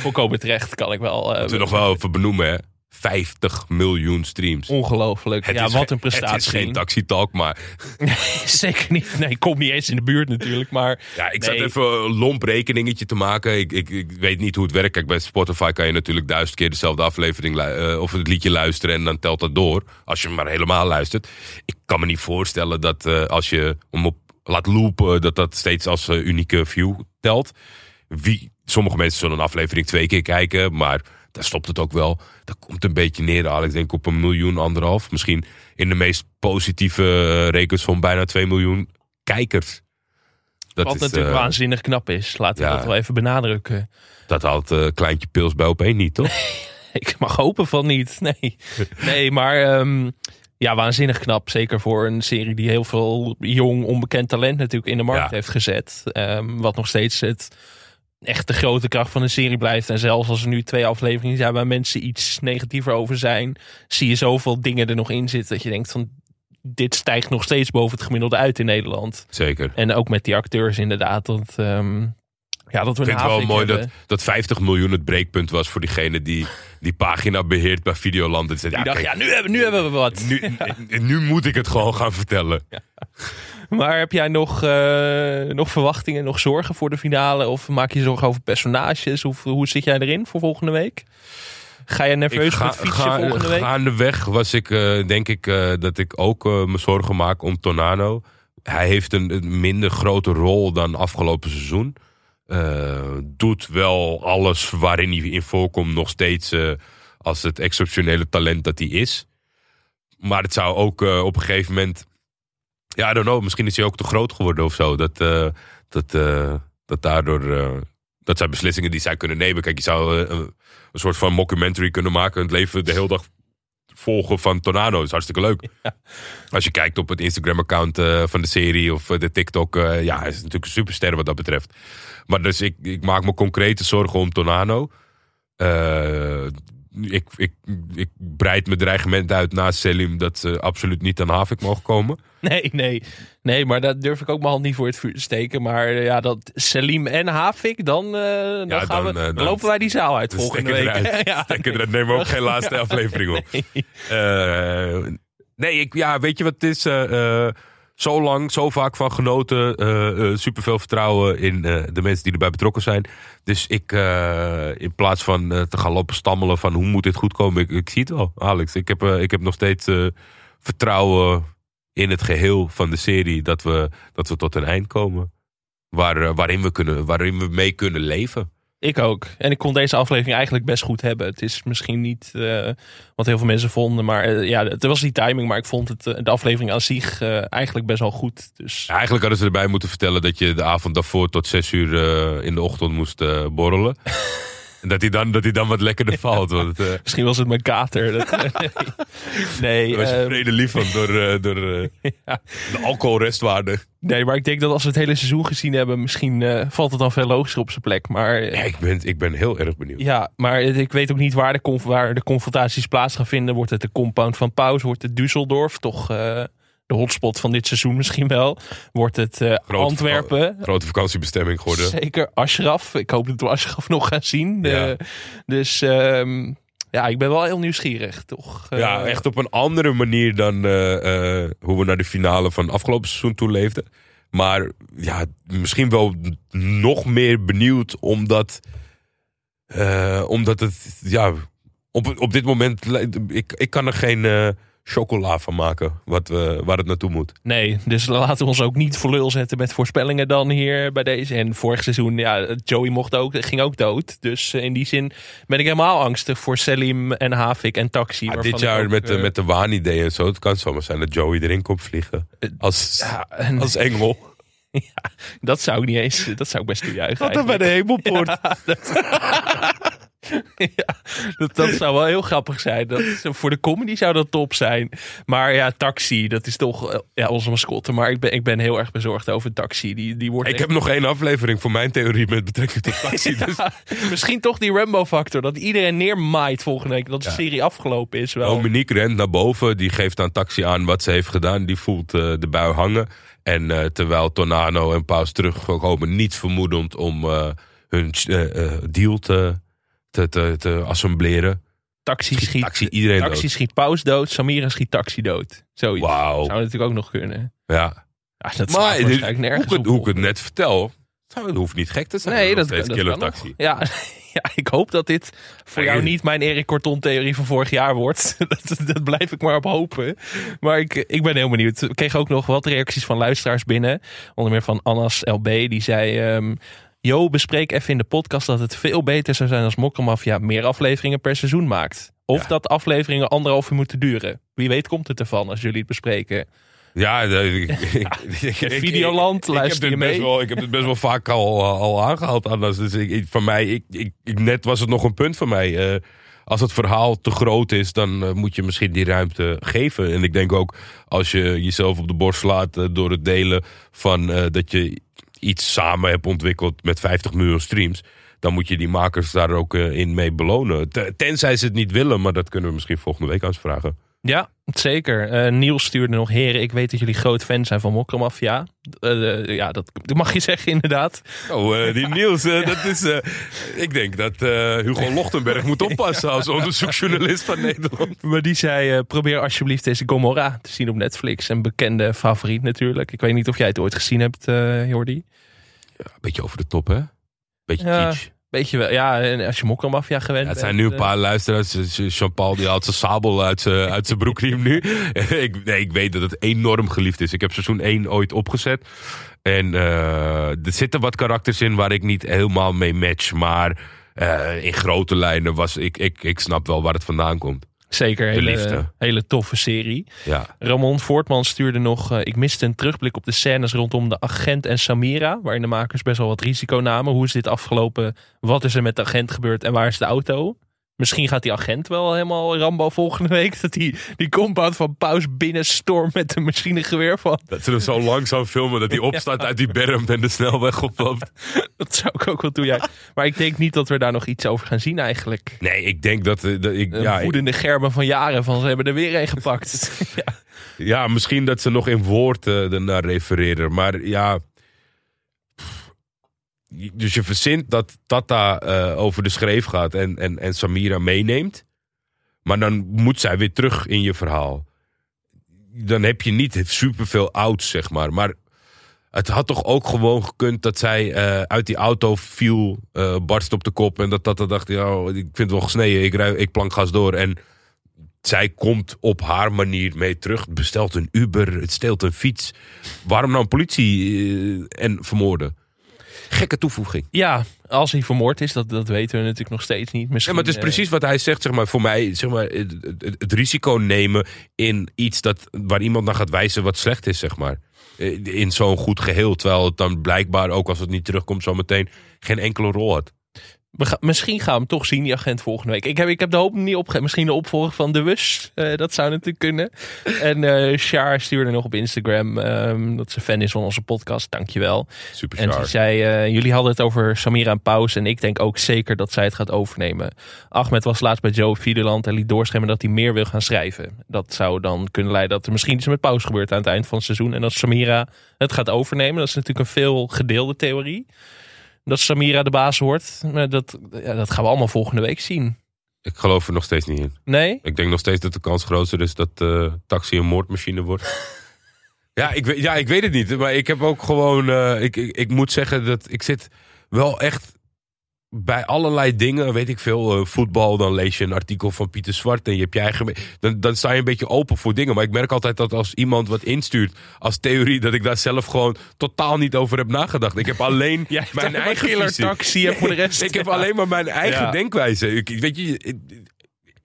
Volkomen terecht, kan ik wel. eh, Moeten we nog wel even benoemen, hè? 50 miljoen streams. Ongelooflijk. Het Ja, wat een prestatie. Het is geen taxitalk, maar [LAUGHS] Zeker niet. Nee, ik kom niet eens in de buurt natuurlijk. Maar ja, ik Nee. zat even een lomp rekeningetje te maken. Ik, ik, ik weet niet hoe het werkt. Kijk, bij Spotify kan je natuurlijk duizend keer dezelfde aflevering eh, of het liedje luisteren en dan telt dat door. Als je maar helemaal luistert. Ik kan me niet voorstellen dat eh, als je hem op laat loopen, dat dat steeds als eh, unieke view telt. Wie, sommige mensen zullen een aflevering twee keer kijken, maar daar stopt het ook wel. Dat komt een beetje neer, Alex. Ik denk op een miljoen, anderhalf. Misschien in de meest positieve eh, rekensom bijna 2 miljoen kijkers. Dat wat is, natuurlijk eh, waanzinnig knap is. Laten we ja. dat wel even benadrukken. Dat haalt eh kleintje pils bij op één niet, toch? [LAUGHS] Ik mag hopen van niet. Nee, nee maar ehm, ja, waanzinnig knap. Zeker voor een serie die heel veel jong, onbekend talent natuurlijk in de markt Ja. heeft gezet. Ehm, wat nog steeds het echt de grote kracht van de serie blijft. En zelfs als er nu twee afleveringen zijn waar mensen iets negatiever over zijn, zie je zoveel dingen er nog in zitten dat je denkt van dit stijgt nog steeds boven het gemiddelde uit in Nederland. Zeker. En ook met die acteurs inderdaad. Dat, ehm, Ja, dat we Ik een vind het wel mooi dat, hebben. dat 50 miljoen het breekpunt was voor diegene die die pagina beheert bij Videoland. En zei, ja, dacht, kijk, ja, nu hebben, nu hebben we wat. nu, [LAUGHS] nu moet ik het gewoon gaan vertellen. Maar heb jij nog, eh, nog verwachtingen, nog zorgen voor de finale? Of maak je zorgen over personages? Hoe, hoe zit jij erin voor volgende week? Ga je nerveus met fietsen ga, volgende week? Gaandeweg was ik, eh, denk ik, eh, dat ik ook me zorgen maak om Tornado. Hij heeft een, een minder grote rol dan afgelopen seizoen. Doet wel alles waarin hij in voorkomt nog steeds als het exceptionele talent dat hij is. Maar het zou ook op een gegeven moment... Ja, I don't know, misschien is hij ook te groot geworden of zo. Dat, eh, dat, eh, dat daardoor... eh, dat zijn beslissingen die zij kunnen nemen. Kijk, je zou een, soort van mockumentary kunnen maken. Het leven de hele dag volgen van Tornado. Dat is hartstikke leuk. Als je kijkt op het Instagram-account van de serie of de TikTok. ja, hij is natuurlijk een superster wat dat betreft. Maar dus ik, ik maak me concrete zorgen om Tornado. Eh, ik, ik, ik breid mijn dreigement uit naast Selim dat ze absoluut niet aan Havik mogen komen. [LAUGHS] Nee, nee. Nee, maar daar durf ik ook mijn hand niet voor het vuur te steken. Maar eh, ja, dat Selim en Havik, dan, eh, dan, Ja, gaan dan, we, eh, dan dan- lopen wij die zaal uit volgende week. eruit. [LAUGHS] ja, eruit. Nemen we ook geen laatste [LAUGHS] aflevering op. Eh, nee, ik, ja, weet je wat het is? Eh, eh, zo lang, zo vaak van genoten. eh, superveel vertrouwen in eh, de mensen die erbij betrokken zijn. Dus ik, in plaats van te gaan lopen stammelen van hoe moet dit goed komen. Ik, ik zie het wel, Alex. Ik heb, ik heb nog steeds vertrouwen in het geheel van de serie. Dat we, dat we tot een eind komen. Waar, waarin, we kunnen, waarin we mee kunnen leven. Ik ook. En ik kon deze aflevering eigenlijk best goed hebben. Het is misschien niet eh, wat heel veel mensen vonden. Maar eh, ja, het was die timing. Maar ik vond het, eh, de aflevering aan zich eigenlijk best wel goed. Dus Ja, Eigenlijk hadden ze erbij moeten vertellen dat je de avond daarvoor tot zes uur in de ochtend moest borrelen. [LAUGHS] en dat hij dan, dat hij dan wat lekkerder [LAUGHS] valt. Want eh misschien was het mijn kater. [LAUGHS] Dat, [LAUGHS] nee, daar was je ehm, vrede lief van door, eh, door Ja. de alcoholrestwaarde. nee, maar ik denk dat als we het hele seizoen gezien hebben... misschien valt het dan veel logischer op zijn plek. Maar Ja, ik, ben, ik ben heel erg benieuwd. Ja, maar ik weet ook niet waar de, waar de confrontaties plaats gaan vinden. Wordt het de compound van Paus? Wordt het Düsseldorf? Toch de hotspot van dit seizoen misschien wel? Wordt het eh, Grote Antwerpen? Grote vakantiebestemming geworden. Zeker Ashraf. Ik hoop dat we Ashraf nog gaan zien. Ja. Dus ehm, ja, ik ben wel heel nieuwsgierig, toch? Eh, Ja, echt op een andere manier dan eh, hoe we naar de finale van afgelopen seizoen toe leefden. Maar ja, misschien wel nog meer benieuwd, omdat, omdat het, ja, op, op dit moment, ik, ik kan er geen chocola van maken wat we, waar het naartoe moet. Nee, dus laten we ons ook niet voor lul zetten met voorspellingen dan hier bij deze. En vorig seizoen, ja, Joey mocht ook, ging ook dood. Dus eh, in die zin ben ik helemaal angstig voor Selim en Havik en Taxi. Ja, waarvan dit jaar ook, met, de, eh, met de waanidee en zo, het kan zomaar zijn dat Joey erin komt vliegen. Als, ja, en als engel. [LAUGHS] dat zou ik niet eens, dat zou ik best toejuichen. [LAUGHS] Wat dan bij de hemelpoort. [LAUGHS] ja, dat, [LAUGHS] dat zou wel heel grappig zijn. Dat, voor de comedy zou dat top zijn. Maar ja, Taxi, dat is toch eh, ja, onze mascotte. Maar ik ben, ik ben heel erg bezorgd over Taxi. Die, die wordt Ik echt- heb nog één aflevering voor mijn theorie met betrekking tot [LAUGHS] taxi. Dus Ja, misschien toch die Rambo-factor. Dat iedereen neermaait volgende week. Dat de Ja. serie afgelopen is wel. Dominique rent naar boven. Die geeft aan taxi aan wat ze heeft gedaan. Die voelt eh, de bui hangen. En eh, terwijl Tornado en Paus terugkomen, niets vermoedend om hun deal te, te, te, te assembleren. taxi schiet, Taxi iedereen taxi dood. schiet Paus dood. Samira schiet Taxi dood. Zoiets. Wauw. Zou natuurlijk ook nog kunnen. Ja. Ja, dat Maar dit- hoe, het- hoe ik het net vertel, zou- het hoeft niet gek te zijn. Nee, dat, kan nog. taxi. Ja, [LAUGHS] ja, ik hoop dat dit voor jou niet mijn Erik Korton theorie van vorig jaar wordt. [LAUGHS] dat, dat blijf ik maar op hopen. Maar ik, ik ben heel benieuwd. Ik kreeg ook nog wat reacties van luisteraars binnen. Onder meer van Annas LB. Die zei... ehm Jo, bespreek even in de podcast dat het veel beter zou zijn als Mokkermafia meer afleveringen per seizoen maakt. Of Ja. dat afleveringen anderhalf uur moeten duren. Wie weet komt het ervan als jullie het bespreken. Ja, [LAUGHS] ik, ik, ik- ik- Videoland, luister heb je mee? Wel, ik heb het best wel vaak al, al aangehaald. Anders. Dus ik, voor mij, ik, net was het nog een punt voor mij. Eh, als het verhaal te groot is, dan eh, moet je misschien die ruimte geven. En ik denk ook, als je jezelf op de borst slaat eh, door het delen van eh, dat je iets samen hebt ontwikkeld met 50 miljoen streams. Dan moet je die makers daar ook eh, in mee belonen. Te- Tenzij ze het niet willen, maar dat kunnen we misschien volgende week aan ze vragen. Ja, zeker. Eh, Niels stuurde nog, heren, ik weet dat jullie groot fan zijn van Mokromafia. Uh, ja, dat, [LAUGHS] dat mag je zeggen inderdaad. Oh, die [LAUGHS] Niels, dat is... ik denk dat Hugo [LAUGHS] Lochtenberg moet oppassen als onderzoeksjournalist van Nederland. Maar die zei, probeer alsjeblieft deze Gomorra te zien op Netflix. Een bekende favoriet natuurlijk. Ik weet niet of jij het ooit gezien hebt, Jordi. Ja, een beetje over de top, hè? Beetje ja. Weet wel, ja, als je Mokka-mafia gewend ja, Het zijn nu een paar luisteraars. Jean-Paul die haalt zijn sabel uit zijn, uit zijn broekriem nu. [LAUGHS] ik, nee, ik weet dat het enorm geliefd is. Ik heb seizoen 1 ooit opgezet. En uh, er zitten wat karakters in waar ik niet helemaal mee match. Maar uh, in grote lijnen was ik, ik, ik snap wel waar het vandaan komt. Zeker, hele, hele toffe serie. Ja. Ramon Voortman stuurde nog... Uh, ik miste een terugblik op de scènes rondom de agent en Samira... waarin de makers best wel wat risico namen. Hoe is dit afgelopen? Wat is er met de agent gebeurd en waar is de auto? Misschien gaat die agent wel helemaal Rambo volgende week. [LAUGHS] Dat die, die compound van Paus binnenstormt met een machinegeweer van. Dat ze er zo langzaam filmen dat hij [LAUGHS] opstaat uit die berm en de snelweg oploopt. [LAUGHS] dat zou ik ook wel doen, ja. Maar ik denk niet dat we daar nog iets over gaan zien eigenlijk. Nee, ik denk dat... Eh, dat ik, ja, voedende germen van jaren van ze hebben er weer een gepakt. ja. ja, misschien dat ze nog in woord uh, ernaar refereren. Maar ja dus je verzint dat Tata uh, over de schreef gaat en, en, en Samira meeneemt. Maar dan moet zij weer terug in je verhaal. Dan heb je niet superveel ouds, zeg maar. Maar het had toch ook gewoon gekund dat zij uh, uit die auto viel, uh, barst op de kop. En dat Tata dacht, ja, ik vind het wel gesneden, ik, rui, ik plank gas door. En zij komt op haar manier mee terug. Bestelt een Uber, het steelt een fiets. Waarom nou politie en vermoorden? Gekke toevoeging. Ja, als hij vermoord is, dat, dat weten we natuurlijk nog steeds niet. Misschien, ja, maar het is precies wat hij zegt, zeg maar, voor mij, zeg maar, het, het, risico nemen in iets dat, waar iemand naar gaat wijzen wat slecht is, zeg maar. Eh, in zo'n goed geheel, terwijl het dan blijkbaar, ook als het niet terugkomt, zometeen geen enkele rol had. We misschien gaan we hem toch zien, die agent, volgende week. Ik heb, ik heb de hoop niet opgegeven. Misschien de opvolger van De Wus. Uh, dat zou natuurlijk kunnen. En uh, Char stuurde nog op Instagram um, dat ze fan is van onze podcast. Dankjewel. Super En ze zei, uh, jullie hadden het over Samira en Paus. En ik denk ook zeker dat zij het gaat overnemen. Ahmed was laatst bij Joe Fiederland en liet doorschemmen dat hij meer wil gaan schrijven. Dat zou dan kunnen leiden dat er misschien iets met Paus gebeurt aan het eind van het seizoen. En dat Samira het gaat overnemen. Dat is natuurlijk een veel gedeelde theorie dat Samira de baas wordt. Dat, ja, dat gaan we allemaal volgende week zien. Ik geloof er nog steeds niet in. Nee? Ik denk nog steeds dat de kans groter is dat uh, Taxi een moordmachine wordt. [LAUGHS] ja, ik, ja, ik weet het niet. Maar ik heb ook gewoon... Uh, ik, ik, ik moet zeggen dat ik zit wel echt bij allerlei dingen, weet ik veel, uh, voetbal, dan lees je een artikel van Pieter Zwart en je hebt je eigen. Dan, dan sta je een beetje open voor dingen. Maar ik merk altijd dat als iemand wat instuurt als theorie, dat ik daar zelf gewoon totaal niet over heb nagedacht. Ik heb alleen [LAUGHS] mijn eigen taxi voor de [LAUGHS] rest. ik heb alleen maar mijn eigen denkwijze. Ik, weet je,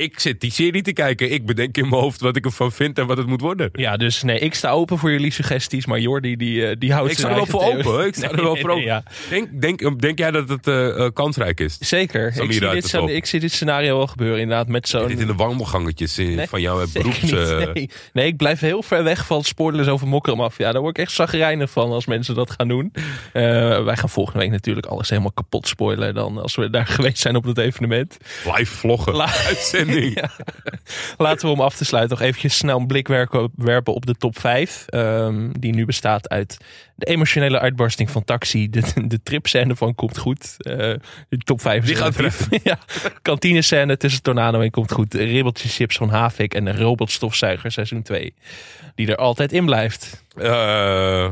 ik zit die serie te kijken. Ik bedenk in mijn hoofd wat ik ervan vind en wat het moet worden. Ja, dus nee, ik sta open voor jullie suggesties. Maar Jordi, die, eh, die houdt Ik sta er wel voor open. Ik sta er wel voor open. Denk, denk, denk jij dat het uh, kansrijk is? Zeker. Ik zie, dit, ik zie, dit, scenario wel gebeuren inderdaad. Met zo'n... Dit in de wandelgangetjes van jouw beroeps... Nee. nee. ik blijf heel ver weg van spoilers over Ja, Daar word ik echt zagrijnig van als mensen dat gaan doen. Uh, wij gaan volgende week natuurlijk alles helemaal kapot spoilen. Dan als we daar [LAUGHS] geweest zijn op dat evenement. Live vloggen. Live [LAUGHS] Laten we om af te sluiten nog eventjes snel een blik werpen op de top 5. Um, die nu bestaat uit de emotionele uitbarsting van Taxi. De, de tripscène van Komt Goed. Uh, de top 5 Die gaat terug. [LAUGHS] ja, kantinescène tussen Tornado en Komt Goed. Ribbeltjes chips van Havik en de robotstofzuiger seizoen 2. Die er altijd in blijft. Uh,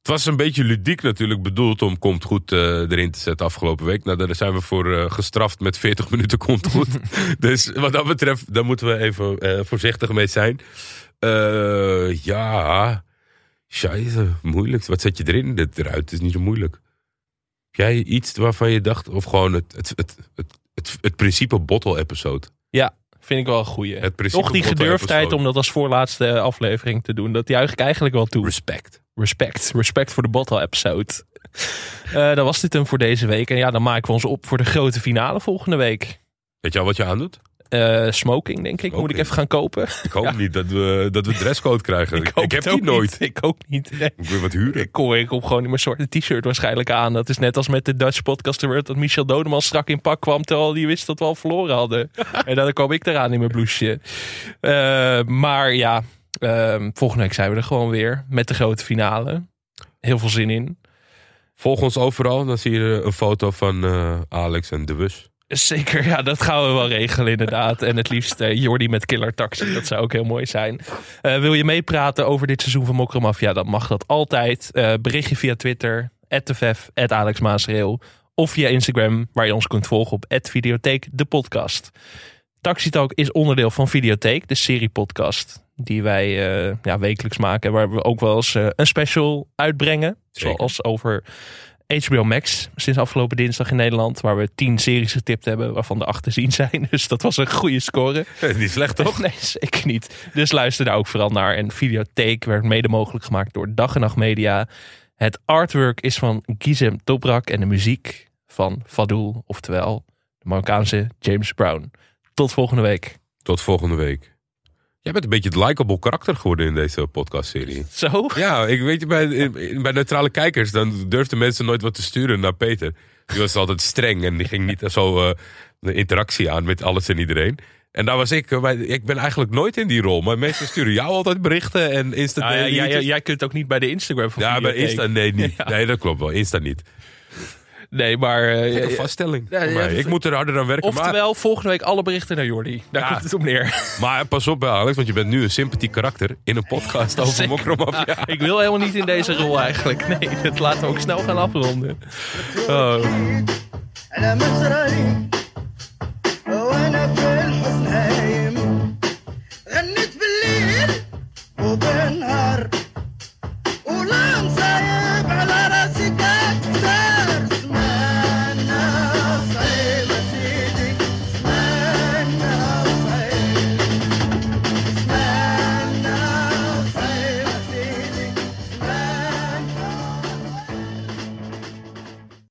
het was een beetje ludiek natuurlijk bedoeld om Komt Goed uh, erin te zetten afgelopen week. Nou, daar zijn we voor uh, gestraft met 40 [LAUGHS] minuten Komt Goed. [LAUGHS] dus wat dat betreft, daar moeten we even uh, voorzichtig mee zijn. ja, scheisse, moeilijk. Wat zet je erin? Dit eruit is niet zo moeilijk. Heb jij iets waarvan je dacht, of gewoon het, het, het, het, het, het principe bottle episode? Ja, vind ik wel een goeie. Toch die gedurfdheid om dat als voorlaatste aflevering te doen. Dat juich ik eigenlijk wel toe. Respect. Respect. Respect voor de bottle episode. Uh, dan was dit hem voor deze week. En ja, dan maken we ons op voor de grote finale volgende week. Weet je al wat je aandoet? Eh, smoking, denk ik. Moet ik even gaan kopen. Ik hoop [LAUGHS] niet dat we, dat we dresscode krijgen. Ik, heb het die nooit. niet. Ik ook niet. Nee. Ik wil wat huren. Ik kom, ik kom gewoon in mijn zwarte t-shirt waarschijnlijk aan. Dat is net als met de Dutch Podcast Award dat Michel Dodeman strak in pak kwam terwijl hij wist dat we al verloren hadden. [LAUGHS] en dan kwam ik eraan in mijn blouseje. Eh, maar ja, ehm, volgende week zijn we er gewoon weer met de grote finale. Heel veel zin in. Volg ons overal. Dan zie je een foto van eh, Alex en De Wus. Zeker, ja, dat gaan we wel regelen inderdaad. En het liefst eh, Jordi met Killer Taxi, dat zou ook heel mooi zijn. Eh, wil je meepraten over dit seizoen van Mokromafia, dan mag dat altijd. Eh berichtje via Twitter, @tefef, Alex Maasreel. Of via Instagram, waar je ons kunt volgen op Videotheek, de podcast. Taxi Talk is onderdeel van Videotheek, de serie-podcast. Die wij eh, ja, wekelijks maken. Waar we ook wel eens eh, een special uitbrengen. Zeker. Zoals over HBO Max sinds afgelopen dinsdag in Nederland. Waar we tien series getipt hebben, waarvan de acht te zien zijn. [LAUGHS] Dus dat was een goede score. [LAUGHS] Niet slecht toch? Nee, zeker niet. Dus luister daar ook vooral naar. En Videotheek werd mede mogelijk gemaakt door Dag en Nacht Media. Het artwork is van Gizem Toprak en de muziek van Fadul, oftewel de Marokkaanse James Brown. Tot volgende week. Tot volgende week. Jij bent een beetje het likable karakter geworden in deze podcastserie. Zo? Ja, ik weet je, bij, bij neutrale kijkers, dan durfden mensen nooit wat te sturen naar Peter. Die was altijd streng en die ging niet zo eh, de interactie aan met alles en iedereen. En daar was ik, eh, ik ben eigenlijk nooit in die rol. Maar mensen sturen jou altijd berichten en Insta Nou ja, jij, kunt ook niet bij de Instagram van Ja, bij. Insta nee niet. [LAUGHS] Nee, dat klopt wel. Insta niet. Nee, maar... Uh, vaststelling. Ik moet er harder aan werken. Oftewel, volgende week alle berichten naar Jordi. Daar komt het op neer. [LAUGHS] Maar pas op, eh, Alex, want je bent nu een sympathiek karakter in een podcast over mokromafia. Nou, ik wil helemaal niet in deze rol eigenlijk. Nee, dat laten we ook snel gaan afronden. Oh.